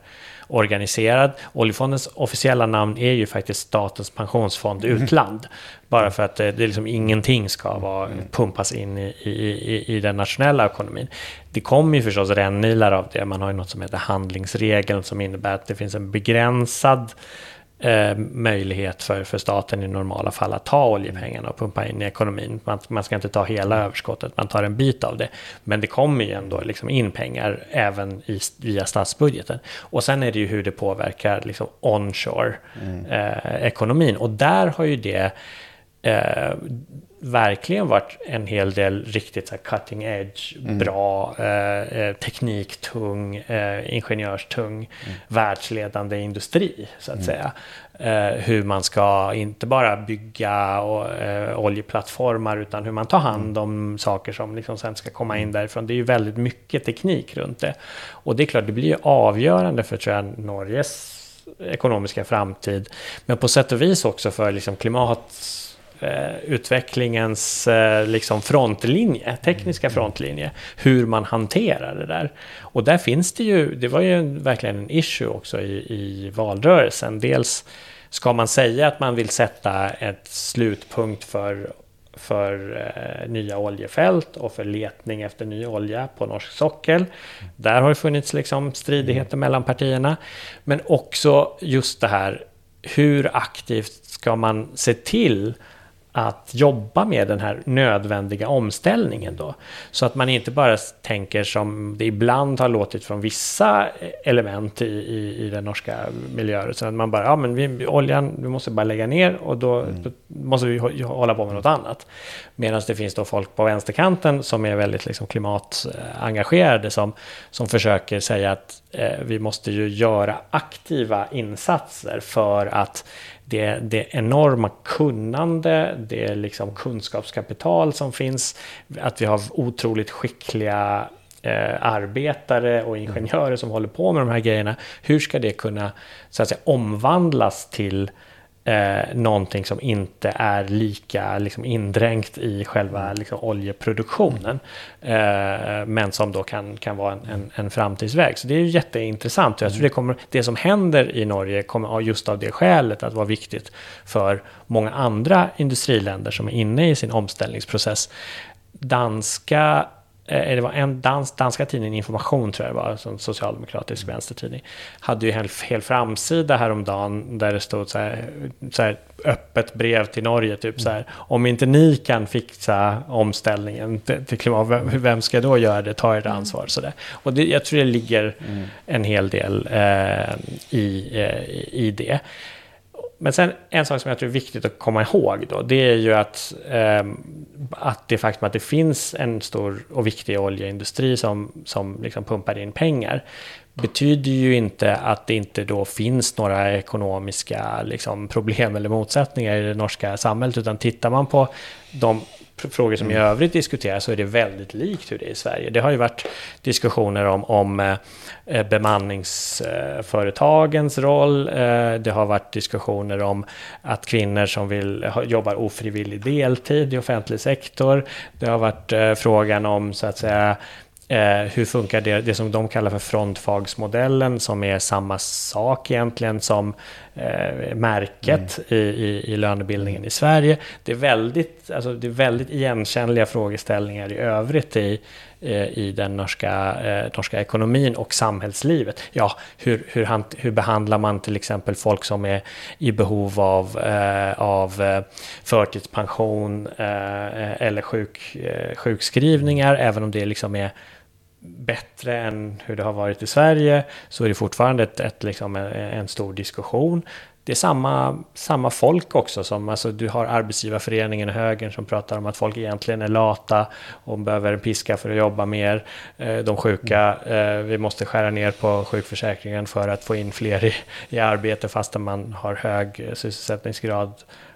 organiserad. Oljefondens officiella namn är ju faktiskt Statens pensionsfond mm. utland. Bara för att det, det liksom ingenting ska vara, mm. pumpas in i, i, i den nationella ekonomin. Det kommer ju förstås rännilar av det. Man har ju något som heter handlingsregeln som innebär att det finns en begränsad eh, möjlighet för, för staten i normala fall att ta oljepengarna och pumpa in i ekonomin. Man, man ska inte ta hela överskottet, man tar en bit av det. Men det kommer ju ändå liksom in pengar även i, via statsbudgeten. Och sen är det ju hur det påverkar liksom onshore-ekonomin. Mm. Eh, och där har ju det eh, verkligen varit en hel del riktigt så cutting edge, mm. bra, eh, eh, tekniktung, eh, ingenjörstung, mm. världsledande industri så att mm. säga. Eh, hur man ska inte bara bygga och, eh, oljeplattformar utan hur man tar hand mm. om saker som liksom sen ska komma in mm. därifrån. Det är ju väldigt mycket teknik runt det. Och det är klart, det blir ju avgörande för tror jag, Norges ekonomiska framtid. Men på sätt och vis också för liksom klimat utvecklingens eh, liksom frontlinje, tekniska mm. frontlinje, hur man hanterar det där. Och där finns det ju, det var ju verkligen en issue också i, i valrörelsen. Dels ska man säga att man vill sätta ett slutpunkt för för eh, nya oljefält och för letning efter ny olja på norsk sockel. Där har det funnits liksom stridigheter mellan partierna. Men också just det här, hur aktivt ska man se till att jobba med den här nödvändiga omställningen då. Så att man inte bara tänker som det ibland har låtit från vissa element i, i, i den norska miljörörelsen. Att man bara, ja men vi, oljan, vi måste bara lägga ner och då, mm. då måste vi hålla på med något annat. Medan det finns då folk på vänsterkanten som är väldigt liksom klimatengagerade som, som försöker säga att eh, vi måste ju göra aktiva insatser för att det, det enorma kunnande, det liksom kunskapskapital som finns, att vi har otroligt skickliga eh, arbetare och ingenjörer som håller på med de här grejerna. Hur ska det kunna så att säga, omvandlas till eh, någonting som inte är lika liksom, indränkt i själva liksom, oljeproduktionen. Eh, men som då kan, kan vara en, en, en framtidsväg. Så det är ju jätteintressant. Jag tror det, kommer, det som händer i Norge kommer just av det skälet att vara viktigt för många andra industriländer som är inne i sin omställningsprocess. Danska det var en dans, danska tidningen Information tror jag det var, en socialdemokratisk mm. vänstertidning, hade ju en hel, hel framsida häromdagen där det stod så här, så här öppet brev till Norge, typ så här, om inte ni kan fixa omställningen till klimat, vem ska då göra det, ta ert mm. ansvar, så där. Och det, jag tror det ligger mm. en hel del eh, i, eh, i det. Men sen en sak som jag tror är viktigt att komma ihåg då, det är ju att, eh, att det faktum att det finns en stor och viktig oljeindustri som, som liksom pumpar in pengar betyder ju inte att det inte då finns några ekonomiska liksom, problem eller motsättningar i det norska samhället, utan tittar man på de frågor som i mm. övrigt diskuteras så är det väldigt likt hur det är i Sverige. Det har ju varit diskussioner om, om eh, bemanningsföretagens roll. Eh, det har varit diskussioner om att kvinnor som vill jobbar ofrivillig deltid i offentlig sektor. Det har varit eh, frågan om så att säga Eh, hur funkar det, det som de kallar för frontfagsmodellen som är samma sak egentligen som eh, märket mm. i, i, i, lönebildningen i Sverige. Det är, väldigt, alltså, det är väldigt igenkännliga frågeställningar i övrigt i, eh, i den norska, eh, norska ekonomin och samhällslivet. Ja, hur, hur, han, hur behandlar man till exempel folk som är i behov av, eh, av eh, förtidspension eh, eller sjuk, sjukskrivningar, även om det liksom är bättre än hur det har varit i Sverige så är det fortfarande ett, ett liksom en, en, stor diskussion. Det är samma, samma folk också som, alltså du har arbetsgivarföreningen och högern som pratar om att folk egentligen är lata och behöver en piska för att jobba mer. Eh, de sjuka, eh, vi måste skära ner på sjukförsäkringen för att få in fler i, i arbete fastän man har hög eh, sysselsättningsgrad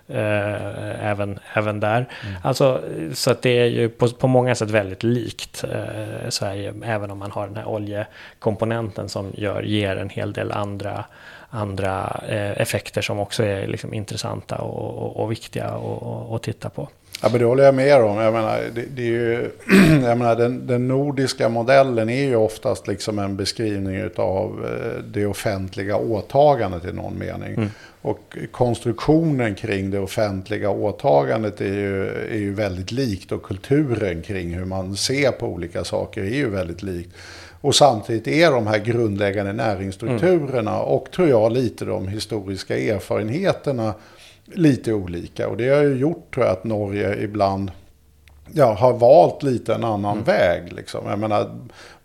Eh, även, även där. Mm. Alltså, så att det är ju på, på många sätt väldigt likt eh, Sverige, även om man har den här oljekomponenten som gör, ger en hel del andra, andra eh, effekter som också är liksom intressanta och, och, och viktiga att titta på. Ja, men det håller jag med om. Jag menar, det, det är ju, jag menar, den, den, nordiska modellen är ju oftast liksom en beskrivning av eh, det offentliga åtagandet i någon mening. Mm. Och konstruktionen kring det offentliga åtagandet är ju, är ju väldigt likt och kulturen kring hur man ser på olika saker är ju väldigt likt. Och samtidigt är de här grundläggande näringsstrukturerna mm. och tror jag lite de historiska erfarenheterna lite olika. Och det har ju gjort tror jag att Norge ibland ja, har valt lite en annan mm. väg. Liksom. Jag menar,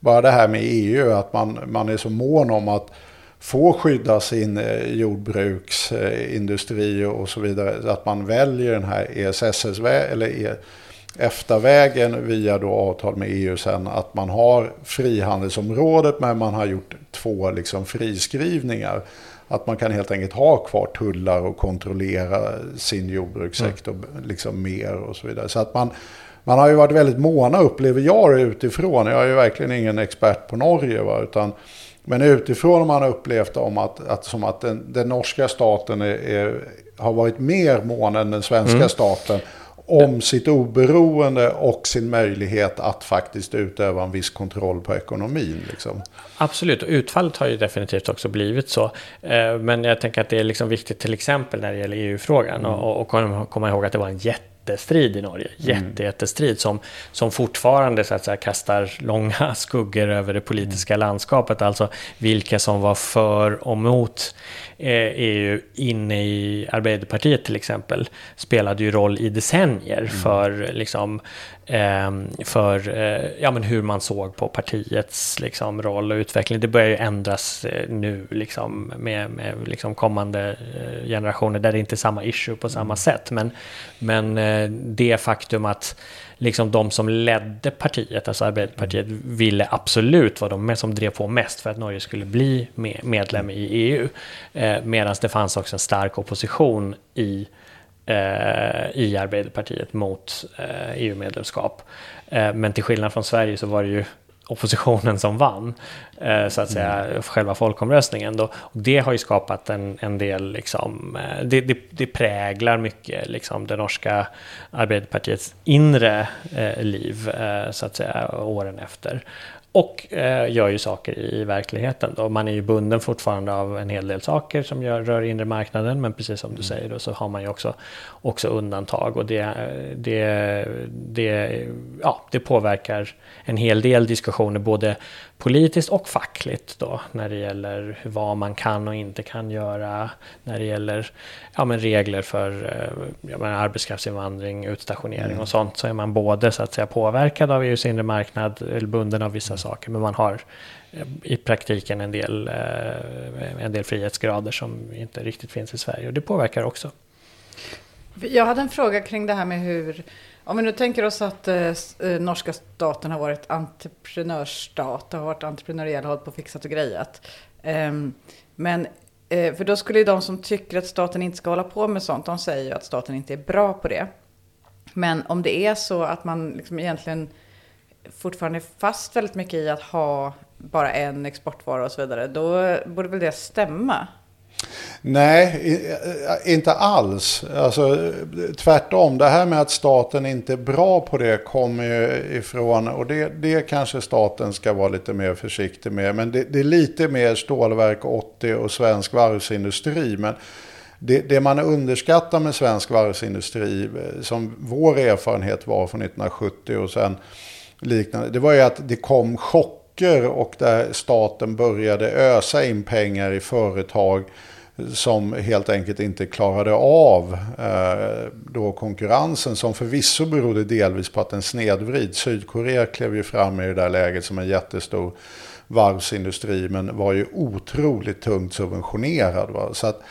bara det här med EU, att man, man är så mån om att få skydda sin eh, jordbruksindustri och så vidare. Att man väljer den här ESSS eller e EFTA-vägen via då avtal med EU sen. Att man har frihandelsområdet men man har gjort två liksom friskrivningar. Att man kan helt enkelt ha kvar tullar och kontrollera sin jordbrukssektor mm. liksom mer och så vidare. Så att man, man har ju varit väldigt måna, upplever jag utifrån. Jag är ju verkligen ingen expert på Norge. Va? Utan, men utifrån har man upplevt om att, att, som att den, den norska staten är, är, har varit mer mån än den svenska mm. staten om sitt oberoende och sin möjlighet att faktiskt utöva en viss kontroll på ekonomin. Liksom. Absolut, och utfallet har ju definitivt också blivit så. Eh, men jag tänker att det är liksom viktigt till exempel när det gäller EU-frågan mm. och, och komma ihåg att det var en jätte jättestrid i Norge. Mm. Jätte, jättestrid som, som fortfarande så att säga, kastar långa skuggor över det politiska mm. landskapet. Alltså vilka som var för och mot Eh, e inne i Arbeiderpartiet till exempel spelade ju roll i decennier mm. för liksom Ehm, för eh, ja, men hur man såg på partiets liksom, roll och utveckling. Det börjar ju ändras eh, nu liksom, med, med liksom, kommande generationer där det inte är samma issue på samma mm. sätt. Men, men det faktum att liksom de som ledde partiet, alltså Arbeiderpartiet, ville absolut vara de som drev på mest för att Norge skulle bli medlem i EU. Medan det fanns också en stark opposition i eh, i Arbeiderpartiet mot eh, EU-medlemskap. Eh, men till skillnad från Sverige så var det ju oppositionen som vann, eh, så att säga, mm. själva folkomröstningen. Då. Och det har ju skapat en, en del, liksom, eh, det, det, det, präglar mycket liksom, det norska Arbeiderpartiets inre eh, liv, eh, så att säga, åren efter. Och eh, gör ju saker i verkligheten. Då. Man är ju bunden fortfarande av en hel del saker som gör, rör inre marknaden. Men precis som du mm. säger då, så har man ju också, också undantag. Och det, det, det, ja, det påverkar en hel del diskussioner både politiskt och fackligt då när det gäller vad man kan och inte kan göra när det gäller ja, men regler för eh, ja, men arbetskraftsinvandring, utstationering mm. och sånt så är man både så att säga påverkad av EUs inre marknad eller bunden av vissa mm. saker men man har eh, i praktiken en del, eh, en del frihetsgrader som inte riktigt finns i Sverige och det påverkar också. Jag hade en fråga kring det här med hur om vi nu tänker oss att eh, eh, norska staten har varit entreprenörsstat, har varit entreprenöriell, hållit på fixat och grejat. Eh, men, eh, för då skulle ju de som tycker att staten inte ska hålla på med sånt, de säger ju att staten inte är bra på det. Men om det är så att man liksom egentligen fortfarande är fast väldigt mycket i att ha bara en exportvara och så vidare, då borde väl det stämma? Nej, eh, inte alls. Alltså, tvärtom, det här med att staten inte är bra på det kommer ju ifrån, och det, det kanske staten ska vara lite mer försiktig med, men det, det är lite mer stålverk 80 och svensk varvsindustri. Men det, det, man underskattar med svensk varvsindustri, eh, som vår erfarenhet var från 1970 och sen liknande, det var ju att det kom chock chocker och där staten började ösa in pengar i företag som helt enkelt inte klarade av eh, då konkurrensen som förvisso berodde delvis på att den snedvrid. Sydkorea klev ju fram i det där läget som en jättestor varvsindustri men var ju otroligt tungt subventionerad. Va? Så att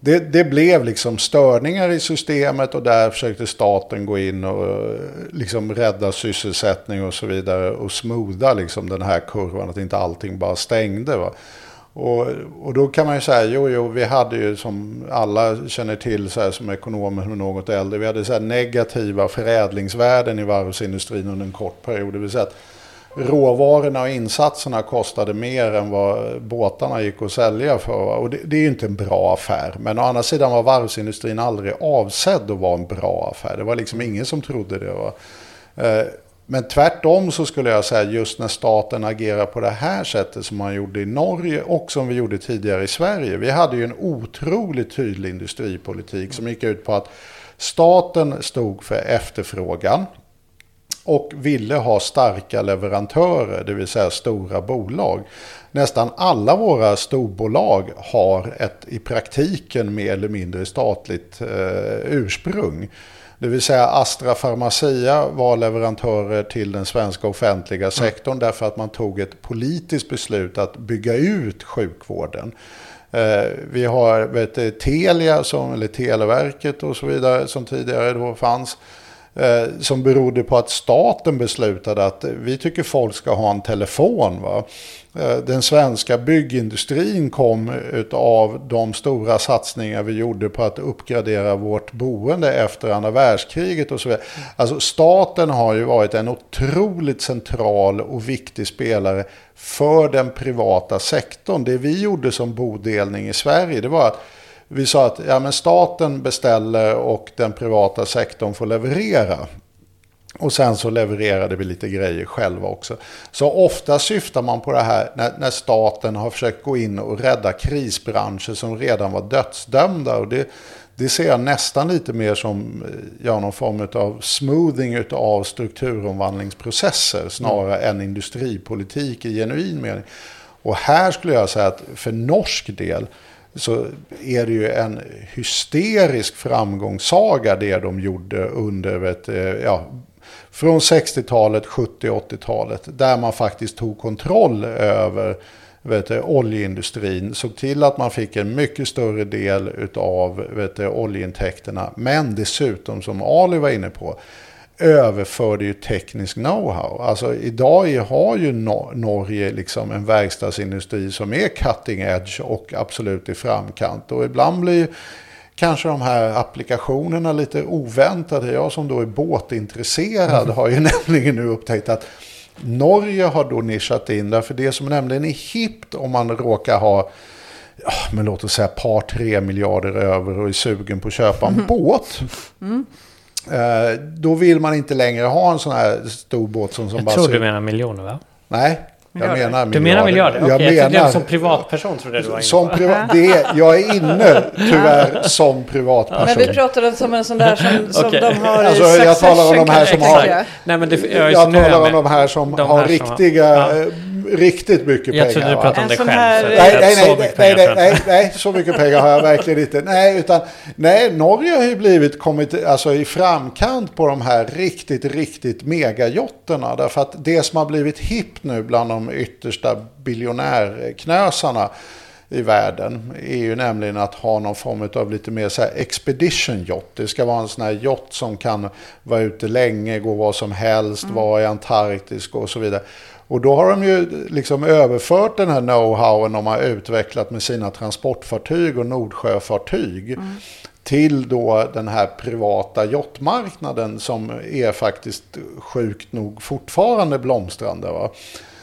det, det, blev liksom störningar i systemet och där försökte staten gå in och liksom rädda sysselsättning och så vidare och smoda liksom den här kurvan att inte allting bara stängde. Va? Och, och då kan man ju säga, jo, jo, vi hade ju som alla känner till så här, som ekonomer och något äldre, vi hade så här negativa förädlingsvärden i varvsindustrin under en kort period. Det vill säga att råvarorna och insatserna kostade mer än vad båtarna gick att sälja för. Och det, det är ju inte en bra affär. Men å andra sidan var varvsindustrin aldrig avsedd att vara en bra affär. Det var liksom ingen som trodde det. Va? Eh, men tvärtom så skulle jag säga just när staten agerar på det här sättet som man gjorde i Norge och som vi gjorde tidigare i Sverige. Vi hade ju en otroligt tydlig industripolitik som gick ut på att staten stod för efterfrågan och ville ha starka leverantörer, det vill säga stora bolag. Nästan alla våra storbolag har ett i praktiken mer eller mindre statligt eh, ursprung. Det vill säga Astra Pharmacia var leverantörer till den svenska offentliga mm. sektorn mm. därför att man tog ett politiskt beslut att bygga ut sjukvården. Eh, vi har vet, Telia, som, eller Televerket och så vidare som tidigare då fanns. Eh, som berodde på att staten beslutade att vi tycker folk ska ha en telefon. Va? Eh, den svenska byggindustrin kom av de stora satsningar vi gjorde på att uppgradera vårt boende efter andra världskriget och så vidare. Alltså staten har ju varit en otroligt central och viktig spelare för den privata sektorn. Det vi gjorde som bodelning i Sverige det var att vi sa att ja, men staten beställer och den privata sektorn får leverera. Och sen så levererade vi lite grejer själva också. Så ofta syftar man på det här när, när staten har försökt gå in och rädda krisbranscher som redan var dödsdömda. Och det, det ser jag nästan lite mer som ja, någon form av smoothing av strukturomvandlingsprocesser snarare mm. än industripolitik i genuin mening. Och här skulle jag säga att för norsk del så är det ju en hysterisk framgångssaga det de gjorde under vet, eh, ja, från 60-talet, 70 80-talet. Där man faktiskt tog kontroll över vet du, oljeindustrin. Såg till att man fick en mycket större del av vet du, oljeintäkterna. Men dessutom, som Ali var inne på, överförde ju teknisk know-how. Alltså idag har ju Norge liksom en verkstadsindustri som är cutting edge och absolut i framkant. Och ibland blir kanske de här applikationerna lite oväntade. Jag som då är båtintresserad mm. har ju nämligen nu upptäckt att Norge har då nischat in därför det som nämligen är hippt om man råkar ha men låt oss säga par tre miljarder över och är sugen på att köpa en mm. båt. Mm. Eh, då vill man inte längre ha en sån här stor båt som, som Jag bara... Jag tror du menar miljoner va? Nej, jag menar miljarder. Du menar miljarder? Jag okay, menar, jag som privatperson trodde jag du var inne som priva, det är, Jag är inne tyvärr som privatperson. Men vi pratade som en sån där som, som okay. de har alltså, i Jag talar om de här som har... Nej, men det, jag, jag talar om de här som de har här riktiga... Som har, ja riktigt mycket pengar. Jag trodde du pratade om dig själv. Här... Nej, nej, nej, nej, nej, nej, nej, så mycket pengar har jag verkligen inte. Nej, utan nej, Norge har ju blivit kommit alltså, i framkant på de här riktigt, riktigt megajotterna. Därför att det som har blivit hippt nu bland de yttersta biljonärknösarna i världen är ju nämligen att ha någon form av lite mer så här expedition yacht. Det ska vara en sån här yacht som kan vara ute länge, gå var som helst, mm. vara i Antarktis och så vidare. Och då har de ju liksom överfört den här know-howen de har utvecklat med sina transportfartyg och Nordsjöfartyg. Mm. Till då den här privata yachtmarknaden som är faktiskt sjukt nog fortfarande blomstrande. Va?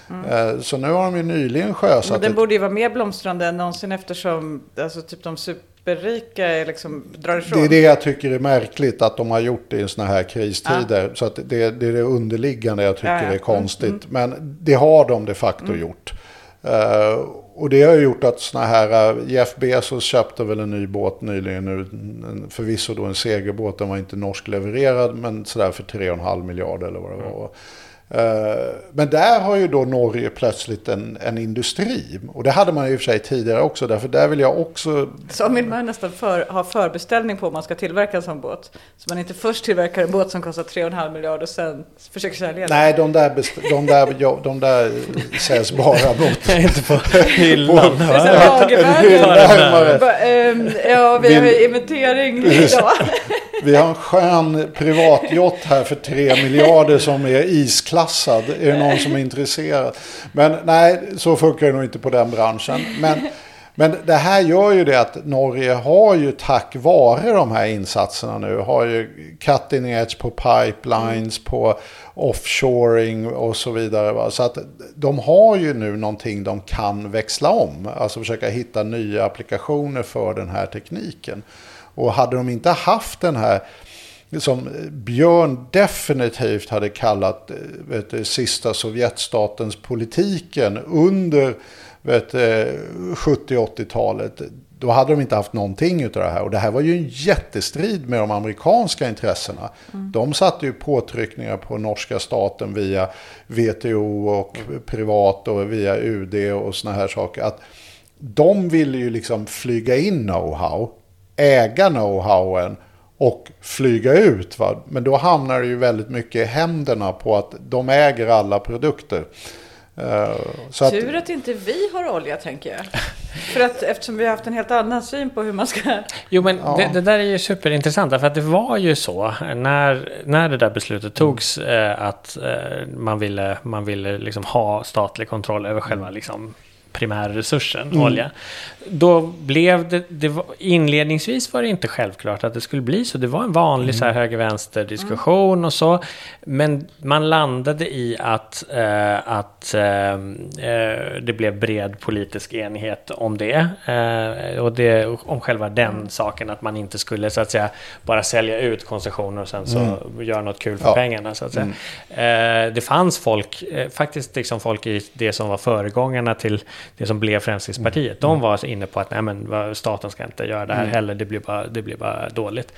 Mm. Så nu har de ju nyligen sjösatt... Men den borde ju vara mer blomstrande än någonsin eftersom alltså, typ de super superrika är liksom, drar ifrån. Det är det jag tycker är märkligt att de har gjort det i sådana här kristider. Ja. Så att det, det, är det underliggande jag tycker ja, ja. är konstigt. Mm. Men det har de de facto mm. gjort. Uh, och det har gjort att sådana här, uh, Jeff Bezos köpte väl en ny båt nyligen nu, förvisso då en segerbåt, den var inte norsk levererad, men sådär för 3,5 miljarder eller vad det var. Mm. Eh, men där har ju då Norge plötsligt en, en industri. Och det hade man ju i och för sig tidigare också. Därför där vill jag också... Så vill man nästan för, ha förbeställning på om man ska tillverka en sån båt. Så man inte först tillverkar en båt som kostar 3,5 miljarder och sen försöker sälja den. Nej, de där, de där, ja, de där säljs bara mot... inte på hyllan. Ehm, ja, vi har inventering idag. Vi har en skön privatjott här för 3 miljarder som är isklassad. Är det någon som är intresserad? Men nej, så funkar det nog inte på den branschen. Men, men det här gör ju det att Norge har ju tack vare de här insatserna nu, har ju cutting edge på pipelines, på offshoring och så vidare. Va? Så att de har ju nu någonting de kan växla om. Alltså försöka hitta nya applikationer för den här tekniken. Och hade de inte haft den här som Björn definitivt hade kallat vet du, sista Sovjetstatens politiken under 70-80-talet. Då hade de inte haft någonting av det här. Och det här var ju en jättestrid med de amerikanska intressena. Mm. De satte ju påtryckningar på norska staten via WTO och privat och via UD och såna här saker. Att de ville ju liksom flyga in know-how äga know-howen och flyga ut. Va? Men då hamnar det ju väldigt mycket i händerna på att de äger alla produkter. Uh, så Tur att, att inte vi har olja tänker jag. För att eftersom vi har haft en helt annan syn på hur man ska... Jo men ja. det, det, där är ju superintressant. För att det var ju så när, när det där beslutet togs eh, att eh, man ville, man ville liksom ha statlig kontroll över själva liksom, primärresursen, mm. olja. Då blev det, det var, inledningsvis var det inte självklart att det skulle bli så. Det var en vanlig så här höger-vänster diskussion och så. Men man landade i att, eh, att eh, eh, det blev bred politisk enighet om det. Eh, och det, om själva den saken, att man inte skulle så att säga bara sälja ut koncessioner och sen så Mm. göra något kul för Ja. pengarna. Så att säga. Eh, det fanns folk, eh, faktiskt liksom folk i det som var föregångarna till det som blev Fremskrittspartiet. De var inne på att nej, men, staten ska inte göra det här heller, det blir bara, det blir bara dåligt.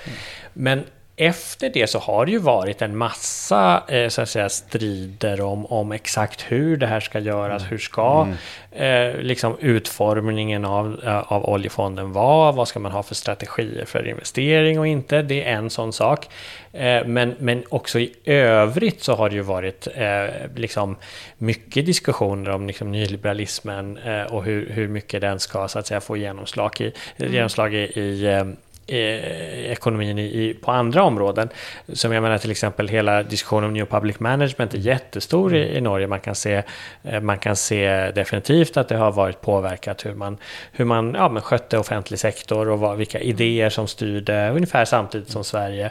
Men efter det så har det ju varit en massa eh, så att säga, strider om, om exakt hur det här ska göras. Hur ska eh, liksom utformningen av, eh, av oljefonden vara? Vad ska man ha för strategier för investering och inte? Det är en sån sak. Eh, men, men också i övrigt så har det ju varit eh, liksom mycket diskussioner om liksom nyliberalismen eh, och hur, hur mycket den ska så att säga, få genomslag i, genomslag i, i eh, eh, ekonomin i, i, på andra områden. Som jag menar till exempel hela diskussionen om New Public Management är jättestor i, i Norge. Man kan, se, eh, man kan se definitivt att det har varit påverkat hur man, hur man ja, men skötte offentlig sektor och vad, vilka idéer som styrde ungefär samtidigt som Sverige.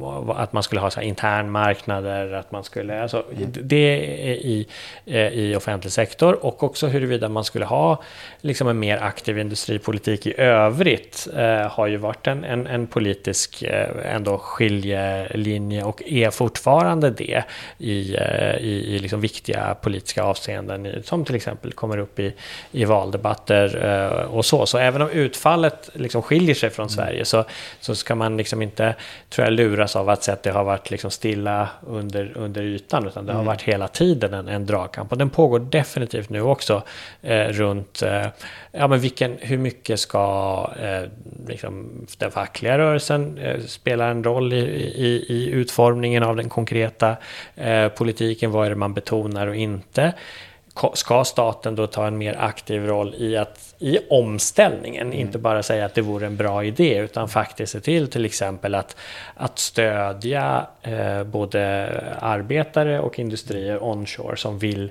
Och att man skulle ha så här internmarknader, att man skulle, alltså, det är i, eh, i offentlig sektor och också huruvida man skulle ha liksom en mer aktiv industripolitik i övrigt eh, har ju varit en, en, en politisk eh, ändå skiljelinje och är fortfarande det i, eh, i, i liksom viktiga politiska avseenden som till exempel kommer upp i, i valdebatter eh, och så. Så även om utfallet liksom skiljer sig från Sverige så, så ska man liksom inte tror jag, luras av att säga att det har varit liksom stilla under, under ytan utan det har varit hela tiden en, en dragkamp. Och den pågår definitivt nu också eh, runt eh, ja, men vilken, hur mycket ska eh, liksom, den fackliga rörelsen eh, spela en roll i, i, i utformningen av den konkreta eh, politiken? Vad är det man betonar och inte? Ska staten då ta en mer aktiv roll i, att, i omställningen? Inte bara säga att det vore en bra idé utan faktiskt se till till exempel att, att stödja eh, både arbetare och industrier onshore som vill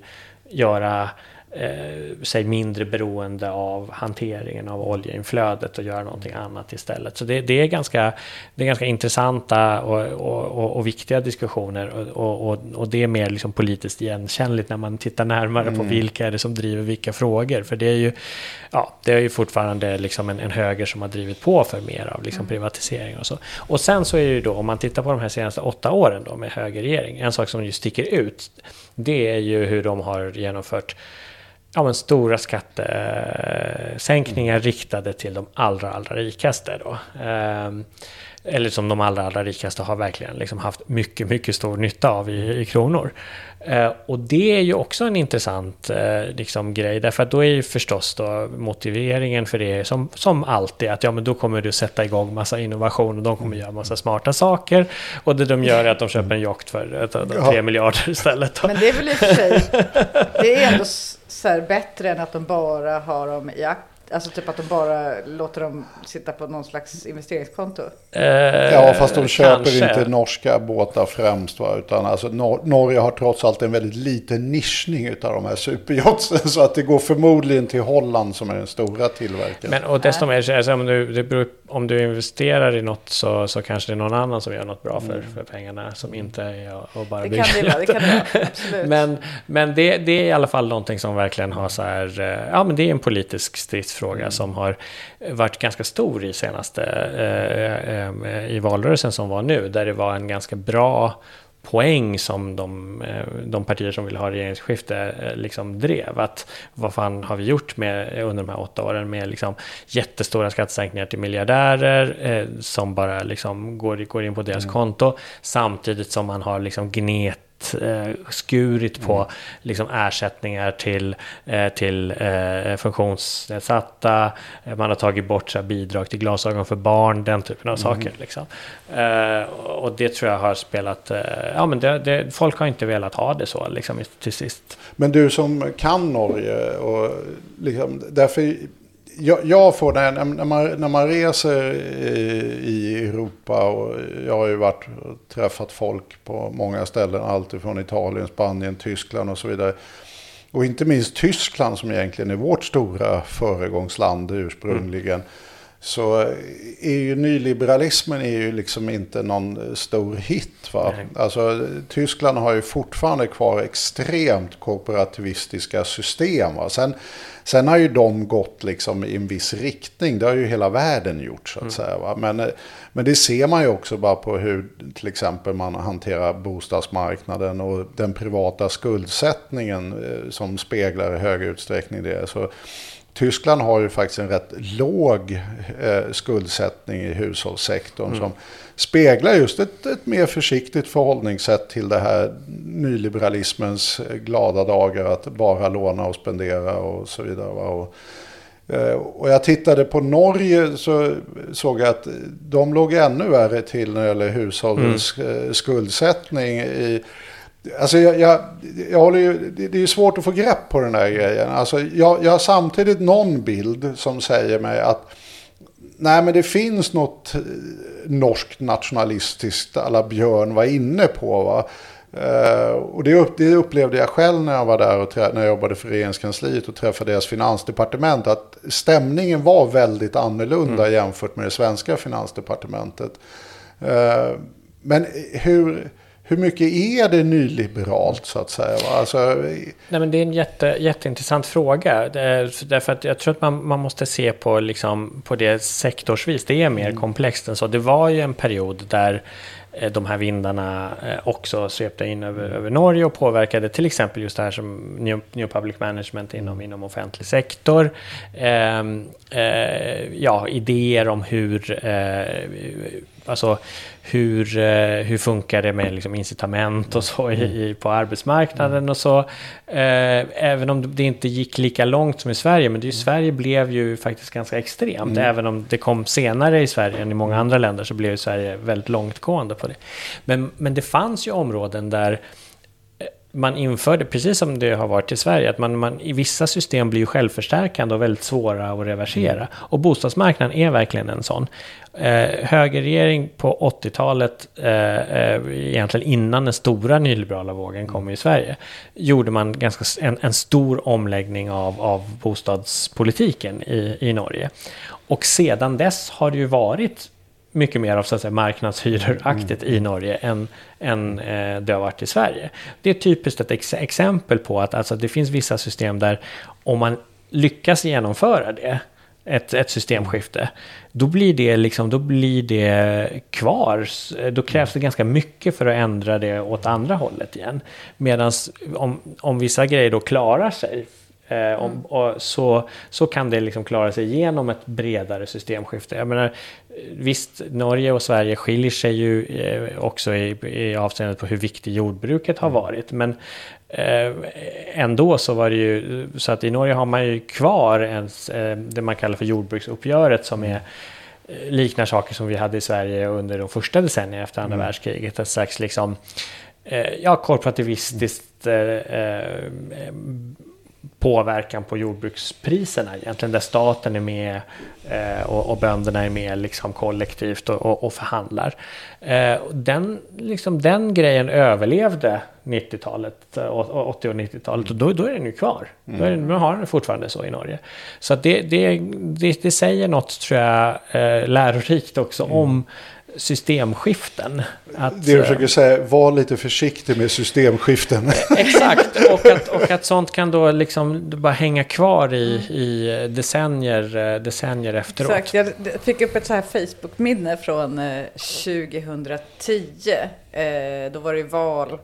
göra eh, sig mindre beroende av hanteringen av oljeinflödet och göra någonting annat istället. Så det, det, är, ganska, det är ganska intressanta och, och, och, och viktiga diskussioner och, och, det är mer liksom politiskt igenkännligt när man tittar närmare på vilka är det som driver vilka frågor. För det är ju, ja, det är ju fortfarande liksom en, en höger som har drivit på för mer av liksom privatisering och så. Och sen så är det ju då, om man tittar på de här senaste åtta åren då med högerregering, en sak som ju sticker ut, det är ju hur de har genomfört ja, men stora skattesänkningar riktade till de allra, allra rikaste. Då. Ehm, eller som de allra, allra rikaste har verkligen liksom haft mycket, mycket stor nytta av i, i kronor. Eh, och det är ju också en intressant eh, liksom, grej, därför att då är ju förstås då motiveringen för det som, som alltid att ja, men då kommer du sätta igång massa innovation och de kommer göra massa smarta saker. Och det de gör är att de köper en yacht för eh, tre Ja. miljarder istället. Då. Men det är väl i och för sig, det är ändå så här bättre än att de bara har dem i akt. Alltså typ att de bara låter dem sitta på någon slags investeringskonto. Eh, Ja, fast de köper kanske. inte norska båtar främst. Va? Utan alltså, Nor- Norge har trots allt en väldigt liten nischning av de här superyachtsen. Så att det går förmodligen till Holland som är den stora tillverkaren. Men och desto mer, så alltså, om, du, det beror, om du investerar i något så, så kanske det är någon annan som gör något bra för, för pengarna som inte är att bara Det bygga kan det vara, det kan det vara. Absolut. Men, men det, det är i alla fall någonting som verkligen har så här, eh, ja men det är en politisk stridsfråga som har varit ganska stor i senaste, eh, eh, i valrörelsen som var nu, där det var en ganska bra poäng som de, eh, de partier som vill ha regeringsskifte eh, liksom drev. Att vad fan har vi gjort med, under de här åtta åren med liksom jättestora skattesänkningar till miljardärer eh, som bara liksom går, går in på deras konto samtidigt som man har liksom gnet eh, skurit på liksom ersättningar till, eh, till eh, funktionsnedsatta. Man har tagit bort så bidrag till glasögon för barn, den typen av saker. Liksom. Eh, och det tror jag har spelat... Ja, men det, det, folk har inte velat ha det så liksom, till sist. Men du som kan Norge och liksom, därför jag, jag får det när, när, man, när man reser i, i Europa och eh, jag har ju varit och träffat folk på många ställen, alltifrån Italien, Spanien, Tyskland och så vidare. och inte minst Tyskland som egentligen är vårt stora föregångsland ursprungligen. Mm. Så är ju nyliberalismen är ju liksom inte någon stor hit. Va? Alltså, Tyskland har ju fortfarande kvar extremt korporativistiska system. Va? Sen, sen har ju de gått liksom i en viss riktning. Det har ju hela världen gjort så att mm. säga. Va? Men, men det ser man ju också bara på hur till exempel man hanterar bostadsmarknaden och den privata skuldsättningen eh, som speglar i hög utsträckning det. Så, Tyskland har ju faktiskt en rätt låg eh, skuldsättning i hushållssektorn mm. som speglar just ett, ett, mer försiktigt förhållningssätt till det här nyliberalismens glada dagar att bara låna och spendera och så vidare. Och, eh, och jag tittade på Norge så såg jag att de låg ännu värre till när det gäller hushållens mm. Eh, skuldsättning. I, Alltså jag, jag, jag håller ju, det är svårt att få grepp på den här grejen. Alltså jag, jag har samtidigt någon bild som säger mig att nej men det finns något eh, norskt nationalistiskt alla Björn var inne på. Va? Uh, och det, det, upplevde jag själv när jag var där och när jag jobbade för regeringskansliet och träffade deras finansdepartement. Att stämningen var väldigt annorlunda mm. jämfört med det svenska finansdepartementet. Uh, men hur hur mycket är det nyliberalt så att säga? Alltså... Nej, men det är en jätte, jätteintressant fråga. Därför att jag tror att man, man måste se på, liksom, på det sektorsvis. Det är mer mm. komplext än så. Det var ju en period där eh, de här vindarna eh, också svepte in över, över Norge och påverkade till exempel just det här som New, New Public Management inom, inom offentlig sektor. Eh, eh, ja, idéer om hur eh, alltså hur, eh, hur funkar det med liksom incitament och så i, i på arbetsmarknaden och så. Eh, även om det inte gick lika långt som i Sverige, men det ju, Sverige blev ju faktiskt ganska extremt. Mm. Även om det kom senare i Sverige än i många andra länder så blev ju Sverige väldigt långtgående på det. Men, men det fanns ju områden där man införde, precis som det har varit i Sverige, att man, man i vissa system blir ju självförstärkande och väldigt svåra att reversera. Mm. Och bostadsmarknaden är verkligen en sån. Eh, högerregering på 80-talet, eh, eh, egentligen innan den stora nyliberala vågen kom i Sverige, gjorde man ganska en, en stor omläggning av, av bostadspolitiken i, i Norge. Och sedan dess har det ju varit mycket mer av så att säga, marknadshyreraktigt mm. i Norge än, än eh, det har varit i Sverige. Det är typiskt ett ex exempel på att alltså, det finns vissa system där om man lyckas genomföra det, ett, ett systemskifte, då blir, det liksom, då blir det kvar. Då krävs det ganska mycket för att ändra det åt andra hållet igen. Medan om, om vissa grejer då klarar sig Eh, om, mm. och så, så kan det liksom klara sig igenom ett bredare systemskifte. Jag menar, visst, Norge och Sverige skiljer sig ju eh, också i, i avseendet på hur viktigt jordbruket har mm. varit. Men eh, ändå så var det ju så att i Norge har man ju kvar ens, eh, det man kallar för jordbruksuppgöret som är eh, liknar saker som vi hade i Sverige under de första decennierna efter andra mm. världskriget. Ett slags liksom, eh, ja, korporativistiskt påverkan på jordbrukspriserna egentligen, där staten är med eh, och, och bönderna är med liksom kollektivt och, och, och förhandlar. Eh, den, liksom, den grejen överlevde 90-talet, 80 och 90-talet och då, då är den ju kvar. Mm. Då, är, då har den fortfarande så i Norge. Så det, det, det, det säger något, tror jag, eh, lärorikt också mm. om systemskiften. Att, det du försöker säga, var lite försiktig med systemskiften. Exakt, och att, och att sånt kan då liksom bara hänga kvar i, i decennier, decennier efteråt. Exakt, jag fick upp ett så här Facebook-minne från 2010. Eh, eh, då var det val,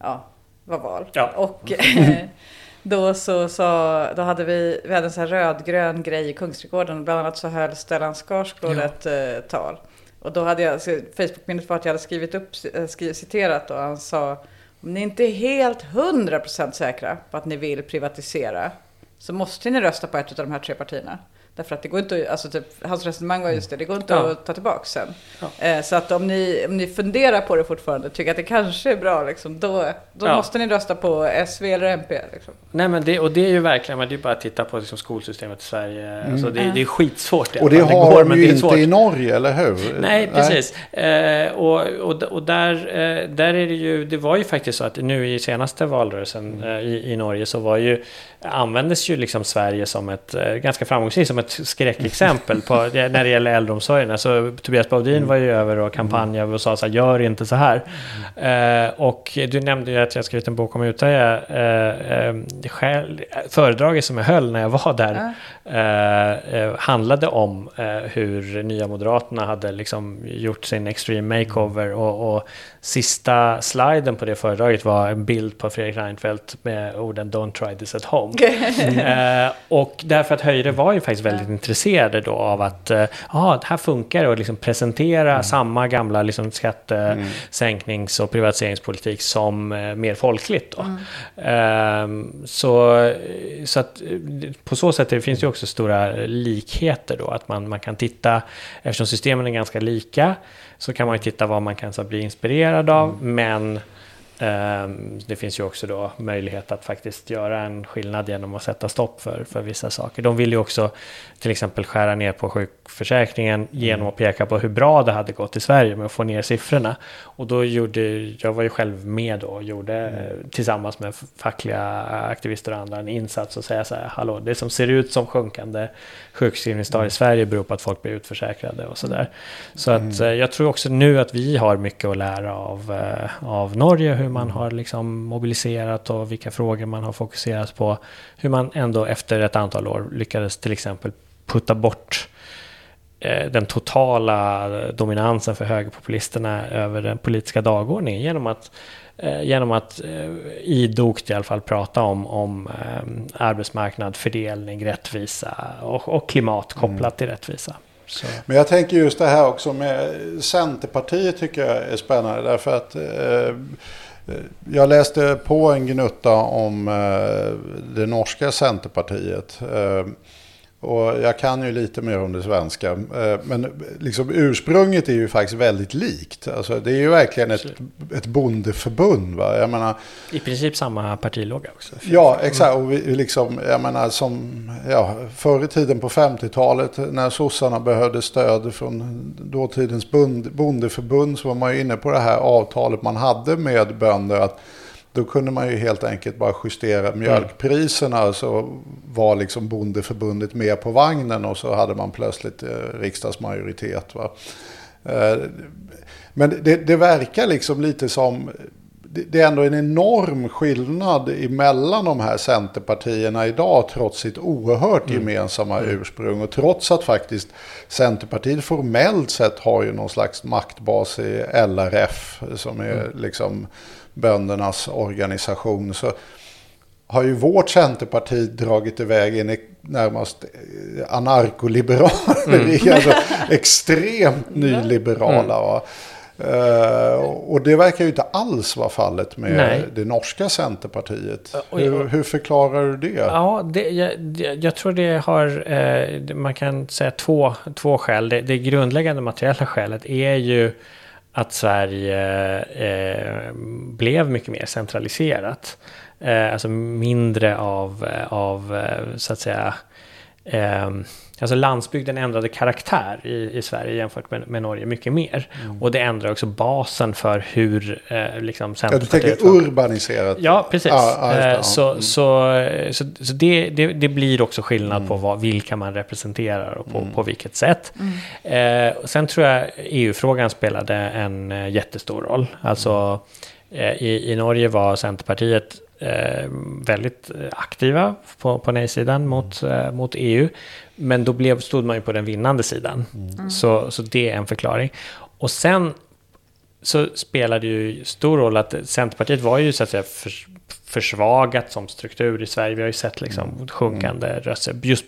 ja, var val. Ja. Och eh, då så sa, då hade vi, vi hade en så här rödgrön grej i Kungsträdgården. Bland annat så höll Stellan Skarsgård ja. ett tal. Och då hade jag, alltså, Facebook-minnet var att jag hade skrivit upp, eh, skrivit, citerat och han sa om ni inte är helt hundra procent säkra på att ni vill privatisera så måste ni rösta på ett av de här tre partierna. Därför att det går inte alltså typ, hans resonemang var just det, det går inte Ja. att ta tillbaka sen. Ja. Eh, så att om ni, om ni funderar på det fortfarande, tycker att det kanske är bra, liksom, då, då Ja. måste ni rösta på SV eller MP. Liksom. Nej men det, och det är ju verkligen, men det är bara att titta på liksom skolsystemet i Sverige. Alltså det, det är skitsvårt. i Och det fall. har går, de men ju det inte svårt. i Norge, eller hur? Nej, precis. Eh, och och, och där, eh, där är det ju, det var ju faktiskt så att nu i senaste valrörelsen eh, i, i Norge så var ju, användes ju liksom Sverige som ett, eh, ganska framgångsrikt, som ett skräckexempel på, när det gäller äldreomsorgen. Alltså, Tobias Baudin var ju över och kampanjade och sa så här, gör inte så här. Eh, och du nämnde ju att jag skrivit en bok om Utöya. Eh, eh, själv, föredraget som jag höll när jag var där eh, handlade om hur Nya Moderaterna hade liksom gjort sin extreme makeover och, och sista sliden på det föredraget var en bild på Fredrik Reinfeldt med orden Don't try this at home. eh, och därför att Höjre var ju faktiskt väldigt intresserade då av att eh, ah, det här funkar och liksom presentera samma gamla liksom, skattesänknings och privatiseringspolitik som eh, mer folkligt. Då. Ehm, så, så att eh, på så sätt det finns det ju också stora likheter då. Att man, man kan titta, eftersom systemen är ganska lika, så kan man ju titta vad man kan så, bli inspirerad av. Men ehm, det finns ju också då möjlighet att faktiskt göra en skillnad genom att sätta stopp för, för vissa saker. De vill ju också till exempel skära ner på sjukförsäkringen genom att peka på hur bra det hade gått i Sverige med att få ner siffrorna. Och då gjorde, jag var ju själv med då och gjorde eh, tillsammans med fackliga aktivister och andra en insats och säga så här, hallå, det som ser ut som sjunkande sjukskrivningstal i Sverige beror på att folk blir utförsäkrade och sådär. Så att eh, jag tror också nu att vi har mycket att lära av, eh, av Norge, hur man har liksom mobiliserat och vilka frågor man har fokuserat på. Hur man ändå efter ett antal år lyckades till exempel putta bort eh, den totala dominansen för högerpopulisterna över den politiska dagordningen genom att eh, Genom att eh, idogt i alla fall prata om, om arbetsmarknad, fördelning, rättvisa och, och klimat kopplat till rättvisa. Så. Men jag tänker just det här också med Centerpartiet tycker jag är spännande. Därför att eh, Eh, jag läste på en gnutta om eh, det norska Centerpartiet. Eh, och jag kan ju lite mer om det svenska. Eh, men liksom ursprunget är ju faktiskt väldigt likt. Alltså, det är ju verkligen ett, ett bondeförbund. Va? Jag menar, I princip samma partilogga också. Ja, exakt. Och vi liksom, jag menar, som ja, förr i tiden på 50-talet när sossarna behövde stöd från dåtidens bond, bondeförbund så var man ju inne på det här avtalet man hade med bönder. att då kunde man ju helt enkelt bara justera mjölkpriserna så var liksom bondeförbundet med på vagnen och så hade man plötsligt eh, riksdagsmajoritet. Va? Eh, men det, det verkar liksom lite som det är ändå en enorm skillnad emellan de här centerpartierna idag trots sitt oerhört gemensamma ursprung och trots att faktiskt Centerpartiet formellt sett har ju någon slags maktbas i LRF som är liksom böndernas organisation så har ju vårt Centerparti dragit iväg in i närmast eh, anarkoliberaler. Är alltså extremt nyliberala. Va? Eh, och det verkar ju inte alls vara fallet med Nej. det norska Centerpartiet. och- Hur, hur förklarar du det? Ja, det, jag, jag tror det har, eh, man kan säga två, två skäl. Det, det grundläggande materiella skälet är ju att Sverige eh, blev mycket mer centraliserat. Eh, alltså mindre av, eh, av eh, så att säga, eh, Alltså landsbygden ändrade karaktär i, i Sverige jämfört med, med Norge mycket mer. Och det ändrar också basen för hur eh, liksom Ja, du tänker urbaniserat? Ja, precis. Ja, ja, det, Eh, ja. så Mm. så, så, så det, det, det blir också skillnad på vad, vilka man representerar och på, på vilket sätt. Eh, och sen tror jag EU-frågan spelade en eh, jättestor roll. Alltså eh, i, i Norge var Centerpartiet eh, väldigt aktiva på, på nej-sidan mot, eh, mot EU. Men då blev, stod man ju på den vinnande sidan. Så, så det är en förklaring. Och sen så spelar det ju stor roll att Centerpartiet var ju så att säga för, försvagat som struktur i Sverige. Vi har ju sett liksom sjunkande röster. Just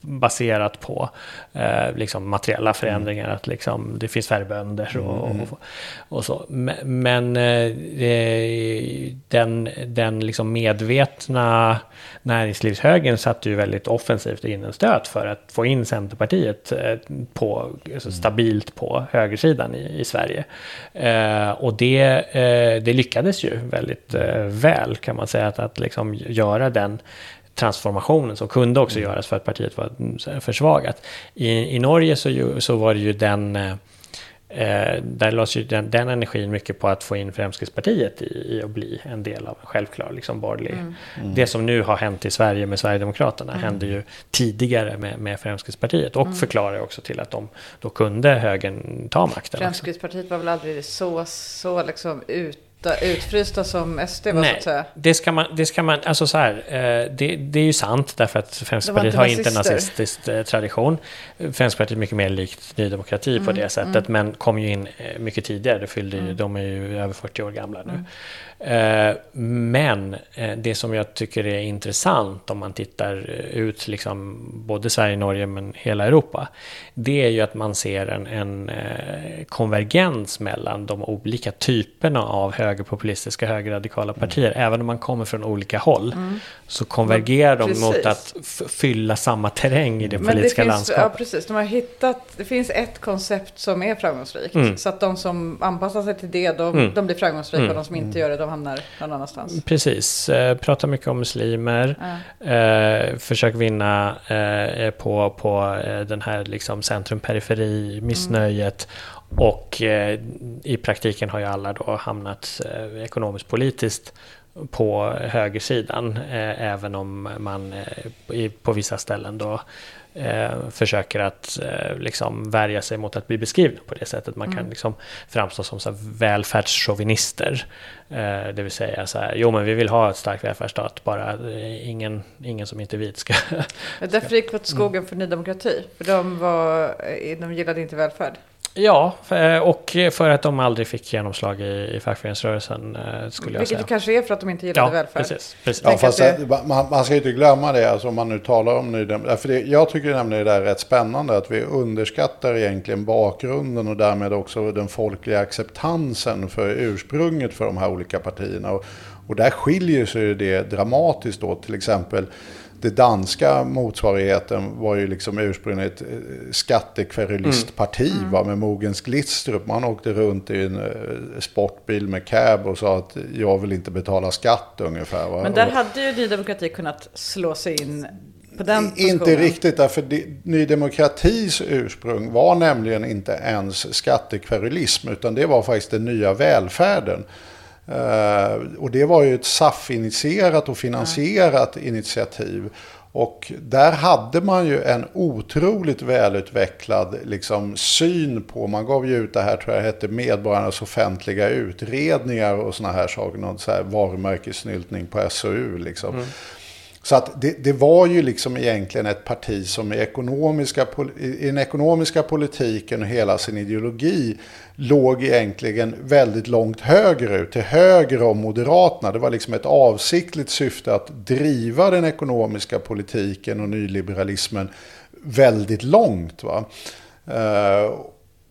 baserat på eh, liksom materiella förändringar. Att liksom, det finns färre bönder och, och, och så. Men, men eh, den, den liksom medvetna näringslivshögern satte ju väldigt offensivt in en stöt för att få in Centerpartiet eh, på, alltså stabilt på högersidan i, i Sverige. Eh, och det, eh, det lyckades ju väldigt eh, väl kan man säga, att, att liksom göra den transformationen som kunde också göras för att partiet var försvagat. I, i Norge så, ju, så var det ju den eh, Eh, där lades ju den, den, energin mycket på att få in Fremskrittspartiet i, i att bli en del av en självklar liksom, borgerlig. Mm. Mm. Det som nu har hänt i Sverige med Sverigedemokraterna mm. hände ju tidigare med, med Fremskrittspartiet och mm. förklarar också till att de då kunde högern ta makten. Fremskrittspartiet var väl aldrig så, så liksom ut utfrysta som SD var Nej, så att säga. Det ska man, det ska man, alltså så här, eh, det, det är ju sant därför att Fremskrittspartiet har inte nazistisk eh, tradition. Fremskrittspartiet är mycket mer likt Ny Demokrati mm, på det sättet, mm. men kom ju in eh, mycket tidigare. Fyllde mm. De är ju över 40 år gamla nu. Mm. Eh, men eh, det som jag tycker är intressant om man tittar ut, liksom, både Sverige, Norge men hela Europa, det är ju att man ser en, en eh, konvergens mellan de olika typerna av högerpopulistiska, högerradikala partier. Mm. Även om man kommer från olika håll mm. så konvergerar de precis. mot att fylla samma terräng i det men politiska det finns, landskapet. Ja, precis. De har hittat, det finns ett koncept som är framgångsrikt. Mm. Så att de som anpassar sig till det, de, mm. de blir framgångsrika och de som inte gör det, de hamnar någon annanstans. Precis, eh, pratar mycket om muslimer. Ja. Eh, försök vinna eh, på, på eh, den här liksom centrum-periferi, missnöjet. Mm. Och eh, i praktiken har ju alla då hamnat eh, ekonomiskt politiskt på högersidan, även om man på vissa ställen då eh, försöker att eh, liksom värja sig mot att bli beskrivna på det sättet. Man mm. kan liksom framstå som så välfärdschauvinister. Eh, det vill säga så här, jo men vi vill ha ett starkt välfärdsstat, bara eh, ingen, ingen som inte är vit ska... Därför gick det åt skogen för Ny Demokrati, för de, var, eh, de gillade inte välfärd. Ja, och för att de aldrig fick genomslag i, i fackföreningsrörelsen eh, skulle jag säga. Vilket kanske är för att de inte gillade ja, välfärd. Precis, precis. Ja, fast det... man, man ska ju inte glömma det, alltså om man nu talar om Ny. Jag tycker nämligen det är rätt spännande att vi underskattar egentligen bakgrunden och därmed också den folkliga acceptansen för ursprunget för de här olika partierna. Och, och där skiljer sig det dramatiskt då, till exempel det danska motsvarigheten var ju liksom ursprungligen ett eh, skattekverulistparti mm. med Mogens Glistrup. Man åkte runt i en eh, sportbil med cab och sa att jag vill inte betala skatt ungefär. Va? Men där hade ju Ny Demokrati kunnat slå sig in Inte riktigt, därför Ny Demokratis ursprung var nämligen inte ens skattekverulism, utan det var faktiskt den nya välfärden. Uh, och det var ju ett SAF-initierat och finansierat ja. initiativ. Och där hade man ju en otroligt välutvecklad liksom, syn på, man gav ju ut det här, tror jag hette Medborgarnas offentliga utredningar och sådana här saker, någon så här varumärkessnyltning på SOU liksom. Mm. Så att det, det, var ju liksom egentligen ett parti som i, ekonomiska, i den ekonomiska politiken och hela sin ideologi låg egentligen väldigt långt högerut, till höger om Moderaterna. Det var liksom ett avsiktligt syfte att driva den ekonomiska politiken och nyliberalismen väldigt långt. Va? Eh,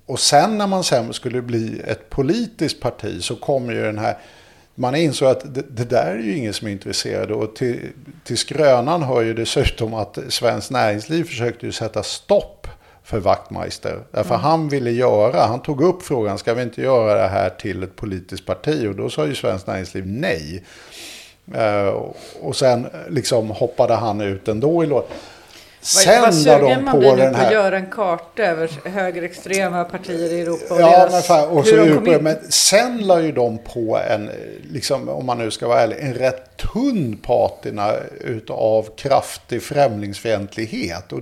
och sen när man sen skulle bli ett politiskt parti så kommer ju den här man insåg att det, det, där är ju ingen som är intresserad. Och till, till skrönan hör ju dessutom att Svenskt Näringsliv försökte ju sätta stopp för Wachtmeister. Därför mm. han ville göra, han tog upp frågan, ska vi inte göra det här till ett politiskt parti? Och då sa ju Svenskt Näringsliv nej. Uh, och sen liksom hoppade han ut ändå i lådan. Sen vad sugen man blir nu på att göra en karta över högerextrema partier i Europa. Och ja, deras, men, fan, och så Europa, men sen la ju de på en, liksom, om man nu ska vara ärlig, en rätt tunn patina utav kraftig främlingsfientlighet. Och,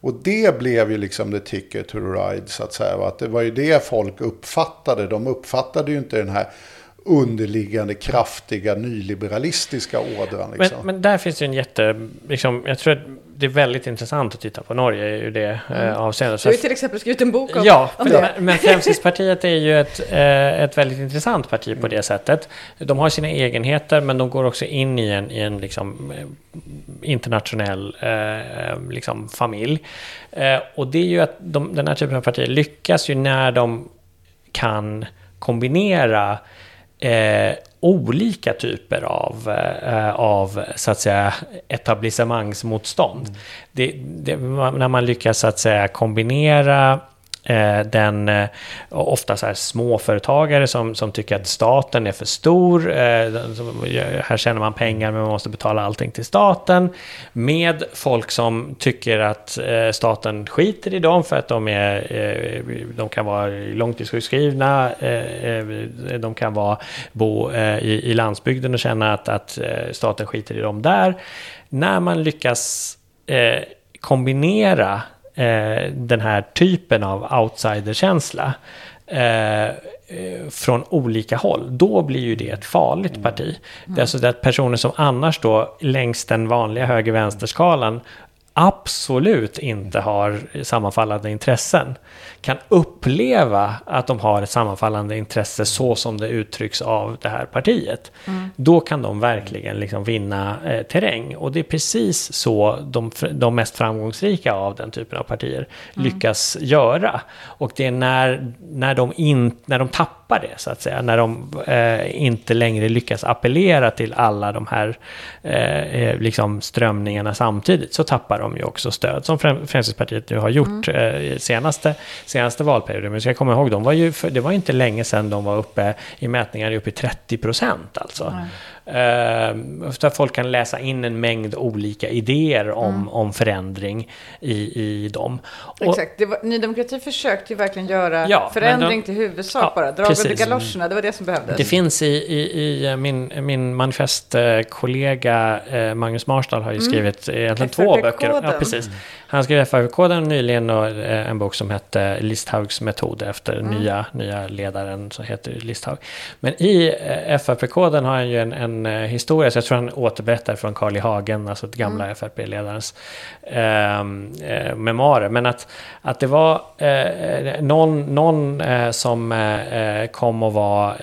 och det blev ju liksom the ticket to ride så att säga. Att det var ju det folk uppfattade. De uppfattade ju inte den här underliggande kraftiga nyliberalistiska ådran. Liksom. Men, men där finns det en jätte, liksom, jag tror att det är väldigt intressant att titta på Norge i det mm. avseendet. Du har ju till exempel skrivit en bok om, ja, om det. Men, men Fremskrittspartiet är ju ett, eh, ett väldigt intressant parti på det sättet. De har sina egenheter men de går också in i en, i en liksom, eh, internationell eh, liksom, familj. Eh, och det är ju att de, den här typen av partier lyckas ju när de kan kombinera eh, olika typer av, eh, av så att säga, etablissemangsmotstånd. Mm. Det, det, när man lyckas så att säga kombinera Eh, den eh, ofta så här småföretagare som, som tycker att staten är för stor. Eh, här tjänar man pengar men man måste betala allting till staten. Med folk som tycker att staten skiter i dem för att de, är, de kan vara långtidssjukskrivna. De kan vara, bo i, i landsbygden och känna att, att staten skiter i dem där. När man lyckas kombinera eh, den här typen av outsiderkänsla eh, från olika håll, då blir ju det ett farligt parti. Mm. Det är alltså det att personer som annars då längs den vanliga höger-vänster-skalan absolut inte har sammanfallande intressen kan uppleva att de har ett sammanfallande intresse så som det uttrycks av det här partiet. Mm. Då kan de verkligen liksom vinna eh, terräng. Och det är precis så de, de mest framgångsrika av den typen av partier mm. lyckas göra. Och det är när, när, de in, när de tappar det, så att säga, när de eh, inte längre lyckas appellera till alla de här eh, eh liksom strömningarna samtidigt, så tappar de ju också stöd, som Fremskrittspartiet nu har gjort mm. eh, senaste senaste valperioden. Men ska komma ihåg, de var ju, det var inte länge sedan de var uppe i mätningar uppe i 30 procent alltså. Mm. Uh, så att folk kan läsa in en mängd olika idéer om, mm. om förändring i, i dem. Och, Exakt, det var, Ny Demokrati försökte ju verkligen göra ja, förändring de, till huvudsak ja, bara. Dra under galoscherna, det var det som behövdes. Det finns i, i, i min, min manifestkollega eh, Magnus Marstal har ju mm. skrivit egentligen två böcker. Ja, precis. Mm. Han skrev FR-koden nyligen och eh, en bok som hette Listhaugs metod efter mm. nya, nya ledaren som heter Listhaug. Men i eh, FRP-koden har han ju en, en eh, historia, så jag tror han återberättar från Carl I Hagen, alltså ett gamla mm. FRP-ledarens ehm, eh, memoarer. Men att, att det var eh, någon, någon eh, som eh, kom och var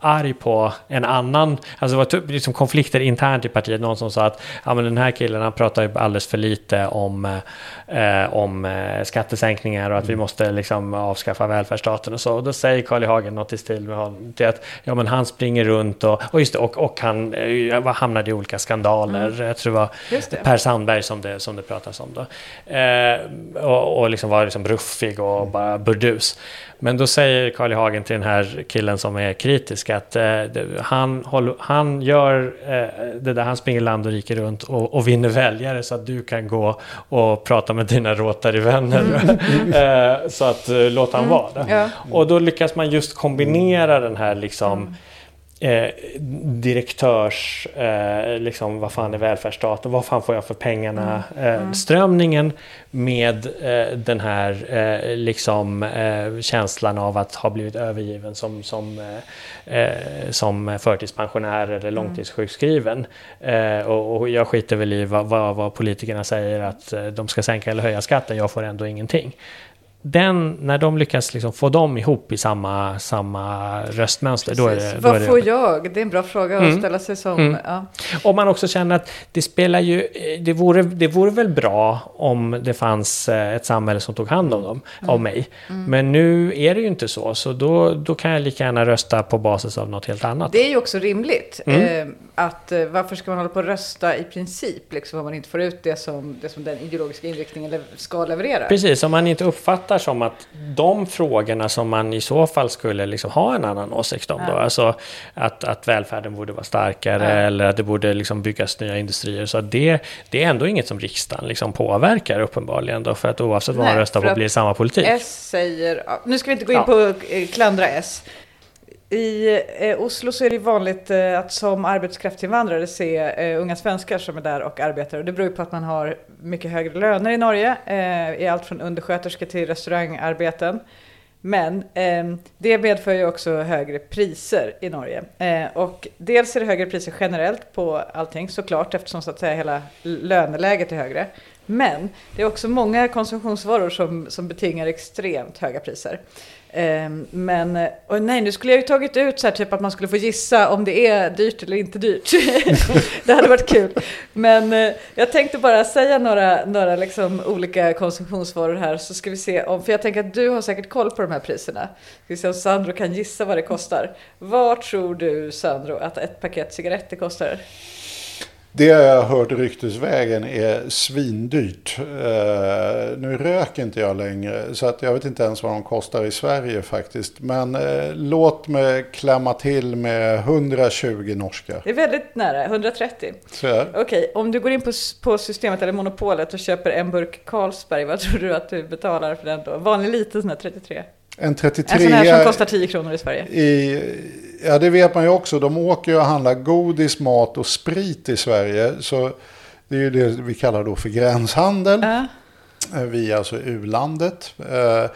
arg på en annan, alltså det var typ liksom konflikter internt i partiet, någon som sa att ja, men den här killen han pratar ju alldeles för lite om eh, om eh, skattesänkningar och att vi mm. måste liksom avskaffa välfärdsstaten och så. Och då säger Carl I Hagen något i stil med honom till att ja, men han springer runt och, och, just det, och, och han eh, hamnade i olika skandaler. Mm. Jag tror det var det. Per Sandberg som det, som det pratas om då. Eh, och, och liksom var liksom ruffig och mm. bara burdus. Men då säger Carl I Hagen till den här killen som är kritisk att eh, han, håller, han gör eh, det där, han springer land och rike runt och, och, vinner väljare så att du kan gå och prata med dina Rotary-vänner. Mm. eh, så att eh, låt han mm. vara. Ja. Och då lyckas man just kombinera den här liksom mm eh, direktörs, eh, liksom vad fan är välfärdsstaten, vad fan får jag för pengarna, mm. eh, mm. strömningen med eh, den här eh, liksom eh, känslan av att ha blivit övergiven som, som, som förtidspensionär eller mm. långtidssjukskriven. Och, och, jag skiter väl i vad, vad, vad politikerna säger att de ska sänka eller höja skatten, jag får ändå ingenting den, när de lyckas liksom få dem ihop i samma, samma röstmönster, då är det... Då Vad är det... får jag? Det är en bra fråga att mm. ställa sig som... Mm. Ja. Om man också känner att det spelar ju... Det vore, det vore väl bra om det fanns eh, ett samhälle som tog hand om dem, mm. av mig. Mm. Men nu är det ju inte så, så då, då kan jag lika gärna rösta på basis av något helt annat. Det är ju också rimligt. Mm. Eh, att eh, varför ska man hålla på och rösta i princip, liksom, om man inte får ut det som, det som den ideologiska inriktningen ska leverera? Precis, om man inte uppfattar som att de frågorna som man i så fall skulle liksom ha en annan åsikt om, ja. då, alltså att, att välfärden borde vara starkare ja. eller att det borde liksom byggas nya industrier, så det, det är ändå inget som riksdagen liksom påverkar uppenbarligen, då, för att oavsett vad man röstar på blir det samma politik. S säger, nu ska vi inte gå in ja. på eh, klandra S, i eh, Oslo så är det vanligt eh, att som arbetskraftsinvandrare se eh, unga svenskar som är där och arbetar. Och det beror ju på att man har mycket högre löner i Norge, eh, i allt från undersköterska till restaurangarbeten. Men eh, det medför ju också högre priser i Norge. Eh, och dels är det högre priser generellt på allting såklart eftersom så att säga hela löneläget är högre. Men det är också många konsumtionsvaror som, som betingar extremt höga priser. Ehm, men, och nej, nu skulle jag ju tagit ut så här typ att man skulle få gissa om det är dyrt eller inte dyrt. det hade varit kul. Men eh, jag tänkte bara säga några, några liksom olika konsumtionsvaror här så ska vi se om, för jag tänker att du har säkert koll på de här priserna. Ska vi se om Sandro kan gissa vad det kostar. Vad tror du Sandro att ett paket cigaretter kostar? Det jag har hört ryktesvägen är svindyrt. Uh, nu röker inte jag längre så att jag vet inte ens vad de kostar i Sverige faktiskt. Men uh, låt mig klämma till med 120 norska. Det är väldigt nära, 130. Okej, okay, om du går in på, på systemet eller monopolet och köper en burk Carlsberg, vad tror du att du betalar för den då? Vanlig liten sån här 33? En 33 En sån här som kostar 10 kronor i Sverige. I, ja, det vet man ju också. De åker ju och handlar godis, mat och sprit i Sverige. Så det är ju det vi kallar då för gränshandel. Äh. Vi är alltså u-landet. Eh,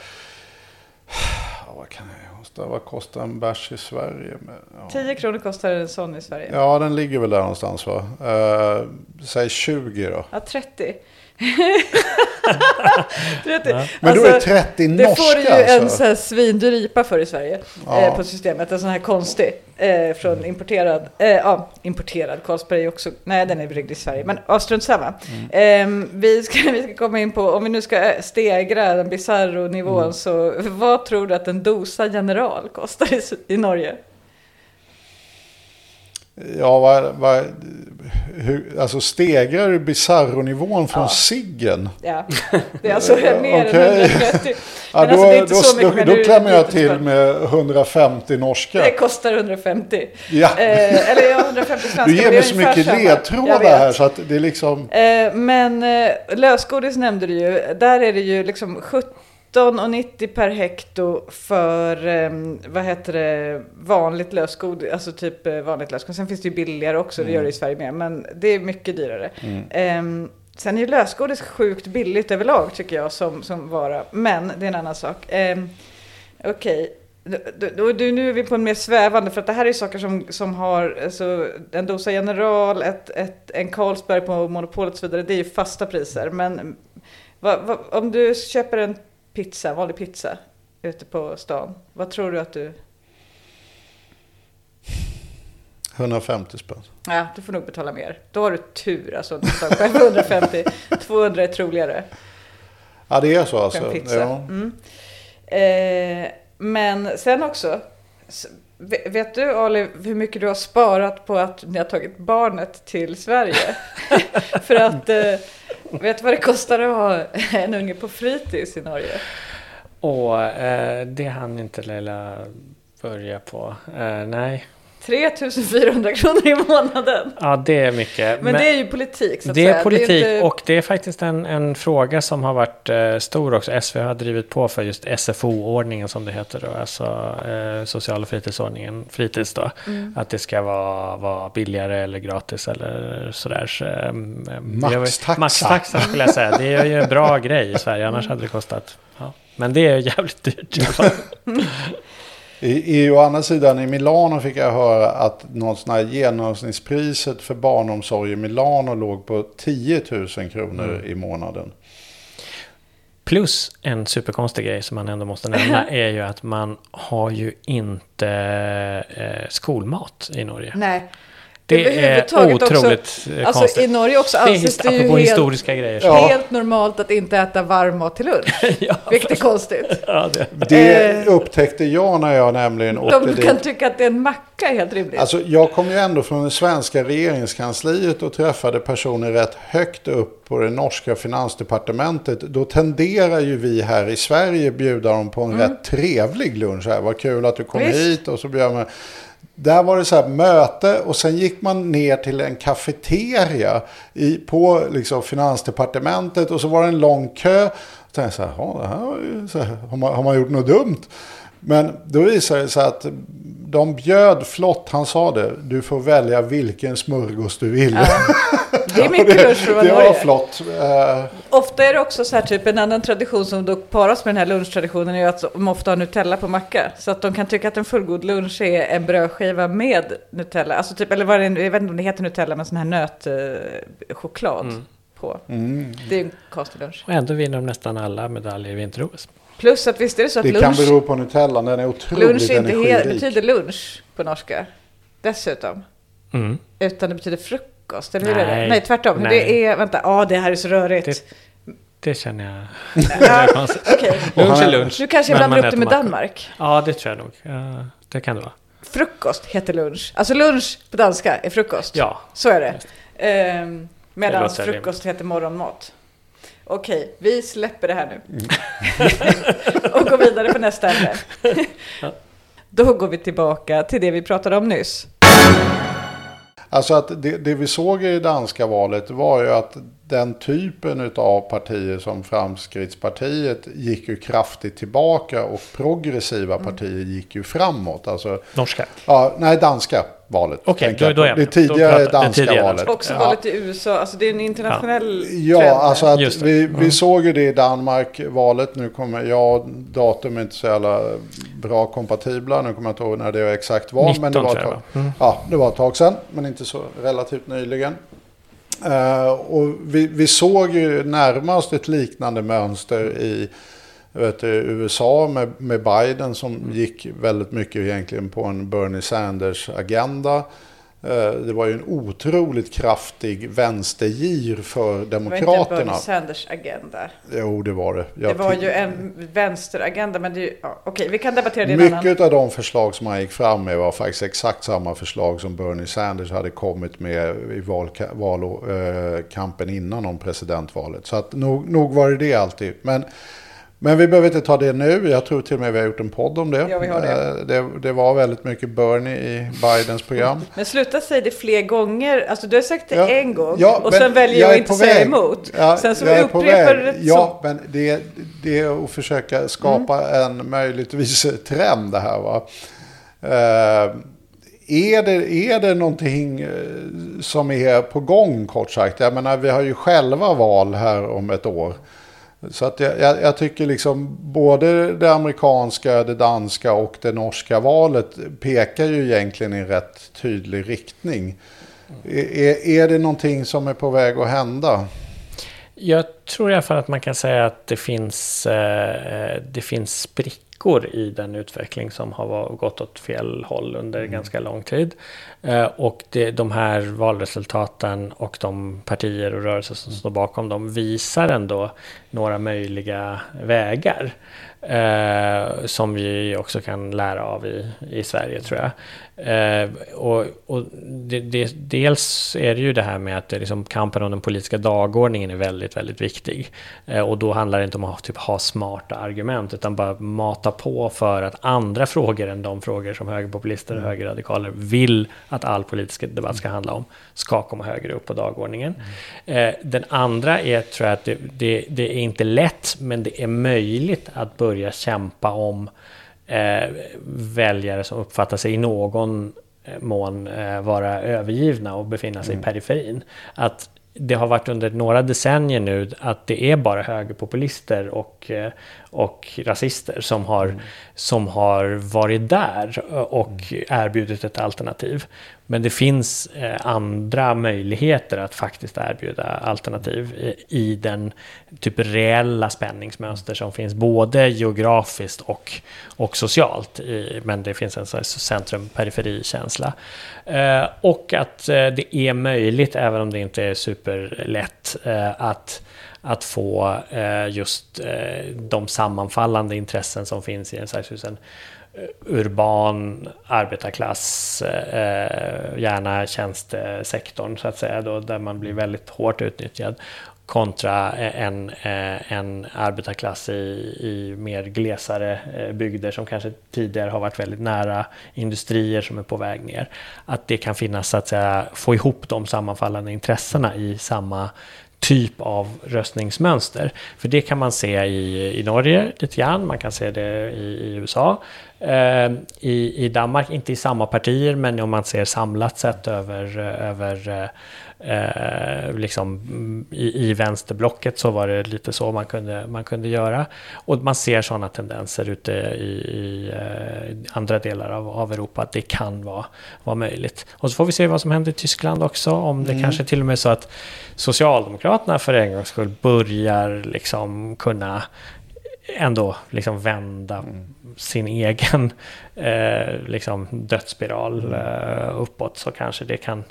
vad kan det kosta? Vad kostar en bärs i Sverige? Ja. 10 kronor kostar en sån i Sverige. Ja, den ligger väl där någonstans va? Eh, säg 20 då. Ja, 30. ja. Men då är det 30 alltså, norska Det får du ju alltså. en sån här svindyr IPA för i Sverige. Ja. Eh, på systemet. En sån här konstig. Eh, från importerad. Eh, ja, importerad. Carlsberg är också. Nej, den är bryggd i Sverige. Men ja, strunt samma. Mm. Eh, vi, ska, vi ska komma in på. Om vi nu ska eh, stegra den bisarro nivån. Mm. Så vad tror du att en dosa general kostar i, i Norge? Ja, vad, vad, hur, alltså stegrar du Bizarro-nivån från ja. Siggen? Ja, det är alltså mer okay. än 130. Ja, då, alltså, då, då, då klämmer jag till med 150 norska. Det kostar 150. Ja. Eh, eller ja, 150 svenska. Du ger mig så mycket ledtrådar här så att det är liksom... Eh, men eh, lösgodis nämnde du ju. Där är det ju liksom 70 19,90 per hekto för, um, vad heter det, vanligt lösgodis, alltså typ uh, vanligt lösgodis. Sen finns det ju billigare också, mm. det gör det i Sverige med, men det är mycket dyrare. Mm. Um, sen är ju lösgodis sjukt billigt överlag tycker jag som, som vara, men det är en annan sak. Um, Okej. Okay. nu är vi på en mer svävande, för att det här är saker som, som har, alltså, en dosa General, ett, ett, en Carlsberg på Monopolet och så vidare, det är ju fasta priser. Men va, va, om du köper en pizza, vanlig pizza ute på stan. Vad tror du att du... 150 spänn. Ja, du får nog betala mer. Då har du tur. Alltså, du själv 150. 200 är troligare. Ja, det är så alltså. Ja. Mm. Eh, men sen också. Vet du Ali hur mycket du har sparat på att ni har tagit barnet till Sverige? För att eh, Vet du vad det kostar att ha en unge på fritids i Norge? Åh, eh, det hann inte Leila börja på. Eh, nej. 3400 kronor i månaden. Ja, det är mycket. Men, men det är ju politik. Så det är politik det är inte... och det är faktiskt en, en fråga som har varit eh, stor också. SV har drivit på för just SFO-ordningen som det heter då. Alltså eh, social och fritidsordningen, fritids då. Mm. Att det ska vara, vara billigare eller gratis eller sådär. Så, eh, maxtaxa. Maxtaxa skulle jag säga. Det är ju en bra grej i Sverige. Annars hade det kostat. Ja. Men det är jävligt dyrt i alla fall. I, I, å andra sidan i Milano fick jag höra att något sån här genomsnittspriset för barnomsorg i Milano låg på 10 000 kronor mm. i månaden. Plus en superkonstig grej som man ändå måste nämna är ju att man har ju inte eh, skolmat i Norge. Nej. Det är otroligt också, eh, alltså, I Norge också anses det, det ju helt, historiska grejer. Ja. helt normalt att inte äta varm mat till lunch. ja, vilket är konstigt. Ja, det. det eh, upptäckte jag när jag nämligen åkte De kan dit. tycka att det är en macka helt rimligt. Alltså, jag kom ju ändå från det svenska regeringskansliet och träffade personer rätt högt upp på det norska finansdepartementet. Då tenderar ju vi här i Sverige bjuda dem på en mm. rätt trevlig lunch. Här. Vad kul att du kom Visst. hit och så bjöd man där var det så här möte och sen gick man ner till en kafeteria i, på liksom finansdepartementet och så var det en lång kö. Och tänkte så här, det här, så här, har, man, har man gjort något dumt? Men då visade det sig att de bjöd flott, han sa det, du får välja vilken smörgås du vill. Ja. Det är mycket lunch för att Det var Norge. flott. Eh, Ofta är det också så här typ en annan tradition som då paras med den här lunchtraditionen är att de ofta har Nutella på macka. Så att de kan tycka att en fullgod lunch är en brödskiva med Nutella. Alltså typ, eller vad det är, jag vet inte om det heter Nutella, men sån här nötchoklad Mm. på. mm. Det är en konstig lunch. Och ändå vinner de nästan alla medaljer i vinter-OS. Plus att visst är det så att Det kan lunch, bero på Nutellan, den är otroligt lunch inte he- energirik. betyder lunch på norska. Dessutom. Mm. Utan det betyder frukost, eller hur är det? Nej. Nej, tvärtom. Nej. Det är, vänta, ja det här är så rörigt. Det- Det känner jag. Ja. Okej, Lunch är lunch. nu kanske blandar upp det med mackor. Danmark. Ja, det tror jag nog. Ja, det kan det vara. Frukost heter lunch. Alltså lunch på danska är frukost. Ja, Så är det. Ehm, Medan låter frukost heter morgonmat. Okej, vi släpper det här nu. Mm. och går vidare på nästa ämne. Då går vi tillbaka till det vi pratade om nyss. Alltså att det, det vi såg i det danska valet var ju att den typen av partier som Framskrittspartiet gick ju kraftigt tillbaka och progressiva Mm. partier gick ju framåt. Alltså, norska. ja, nej, danska valet. Okej, tänker då- då Det. Då tidigare det danska tidigare valet. Också Ja. valet i USA, alltså det är en internationell trend. Ja, alltså att vi, Mm. vi såg ju det i Danmark, valet. Nu kommer jag, datum är inte så jävla bra kompatibla. Nu kommer jag inte ihåg när det exakt var. 19 men det var, ett tag? Mm. ja, det var ett tag sedan, men inte så relativt nyligen. Eh, och vi, vi såg ju närmast ett liknande mönster i vet du, USA med, med Biden som Mm. gick väldigt mycket egentligen på en Bernie Sanders-agenda. Eh, Det var ju en otroligt kraftig vänstergir för Det var inte Demokraterna. Bernie Sanders agenda. Jo, det var det. Det Jag var ty- ju en vänsteragenda, men det är ju, ja, okej, vi kan debattera det en annan. Mycket av de förslag som han gick fram med var faktiskt exakt samma förslag som Bernie Sanders hade kommit med i valka- valkampen innan om presidentvalet. Så att nog, nog var det det alltid. Men, men vi behöver inte ta det nu. Jag tror till och med vi har gjort en podd om det. Ja, vi har det. Eh, det, det var väldigt mycket Bernie i Bidens program. Men sluta säga det fler gånger. Alltså du har sagt det Ja, en gång ja, och sen väljer jag att inte säga emot. Ja, sen så jag upprepar du det Ja, men det, det är att försöka skapa Mm. en möjligtvis trend det här. Va? Eh, är, det, är det någonting eh, som är på gång kort sagt? Jag menar, vi har ju själva val här om ett år. Så att jag, jag, jag tycker liksom både det amerikanska, det danska och det norska valet pekar ju egentligen i rätt tydlig riktning. Är, är det någonting som är på väg att hända? Jag tror i alla fall att man kan säga att det finns, eh, eh det finns sprickor i den utveckling som har gått åt fel håll under ganska lång tid. Eh, och det, de här valresultaten och de partier och rörelser som står bakom dem visar ändå några möjliga vägar. Eh, som vi också kan lära av i, i Sverige tror jag. Eh, och och det, det, dels är det ju det här med att liksom, kampen om den politiska dagordningen är väldigt, väldigt viktig. Eh, och då handlar det inte om att typ, ha smarta argument utan bara mata på för att andra frågor än de frågor som högerpopulister och högerradikaler vill att all politisk debatt ska handla om ska komma högre upp på dagordningen. Eh, den andra är tror jag att det, det, det är inte lätt men det är möjligt att börja kämpa om eh, väljare som uppfattar sig i någon eh, mån eh, vara övergivna och befinna sig i periferin. Att det har varit under några decennier nu att det är bara högerpopulister och, eh, och rasister som har, som har varit där och erbjudit ett alternativ. Men det finns eh, andra möjligheter att faktiskt erbjuda alternativ i, i den typ reella spänningsmönster som finns både geografiskt och, och socialt. I, men det finns en centrum-periferi-känsla. Eh, och att eh, det är möjligt, även om det inte är superlätt, att att få eh, just eh, de sammanfallande intressen som finns i en, särskilt en eh, urban arbetarklass, eh, gärna tjänstesektorn så att säga, då, där man blir väldigt hårt utnyttjad kontra eh, en, eh, en arbetarklass i, i mer glesare bygder som kanske tidigare har varit väldigt nära industrier som är på väg ner. Att det kan finnas, så att säga, få ihop de sammanfallande intressena i samma typ av röstningsmönster. För det kan man se i, i Norge lite grann, man kan se det i, i USA. Eh, i, I Danmark, inte i samma partier, men om man ser samlat sett över, över eh, eh, liksom i, i vänsterblocket så var det lite så man kunde, man kunde göra. Och man ser sådana tendenser ute i, i eh, andra delar av, av Europa att det kan vara, vara möjligt. Och så får vi se vad som händer i Tyskland också. Om det mm. kanske till och med är så att Socialdemokraterna för en gångs skull börjar liksom kunna ändå liksom vända mm. sin egen eh, liksom dödsspiral eh, uppåt så kanske det kan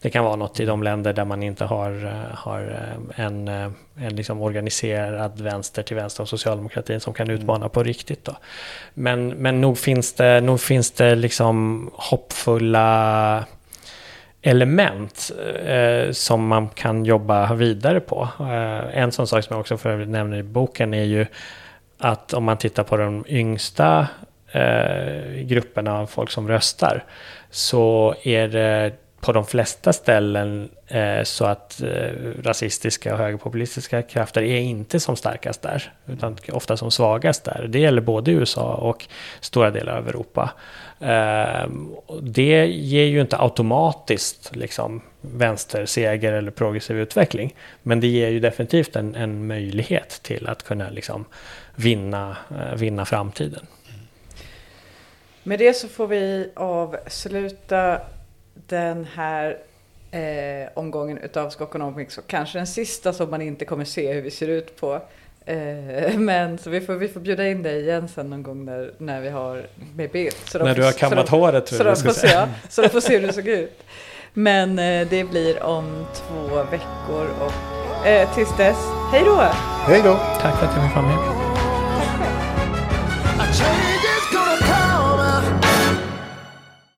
det kan vara något i de länder där man inte har, eh, har eh, en, eh, en liksom organiserad vänster till vänster av socialdemokratin som kan utmana mm. på riktigt. Då. Men, men nog finns det, nog finns det liksom hoppfulla element eh, som man kan jobba vidare på. Eh, en sån sak som jag också för övrigt nämner i boken är ju att om man tittar på de yngsta eh, grupperna av folk som röstar så är det på de flesta ställen eh, så att eh, rasistiska och högerpopulistiska krafter är inte som starkast där, utan ofta som svagast där. Det gäller både USA och stora delar av Europa. Eh, det ger ju inte automatiskt liksom, vänsterseger eller progressiv utveckling, men det ger ju definitivt en, en möjlighet till att kunna liksom, vinna, eh, vinna framtiden. Med det så får vi avsluta den här eh, omgången utav Skokonomics och kanske den sista som man inte kommer se hur vi ser ut på. Eh, men så vi får, vi får bjuda in dig igen sen någon gång när, när vi har med bild. Så när du har kammat håret tror jag så de får se, Så de får se hur det såg ut. Men eh, det blir om två veckor och eh, tills dess, hej då! Hej då! Tack för att jag fick vara med.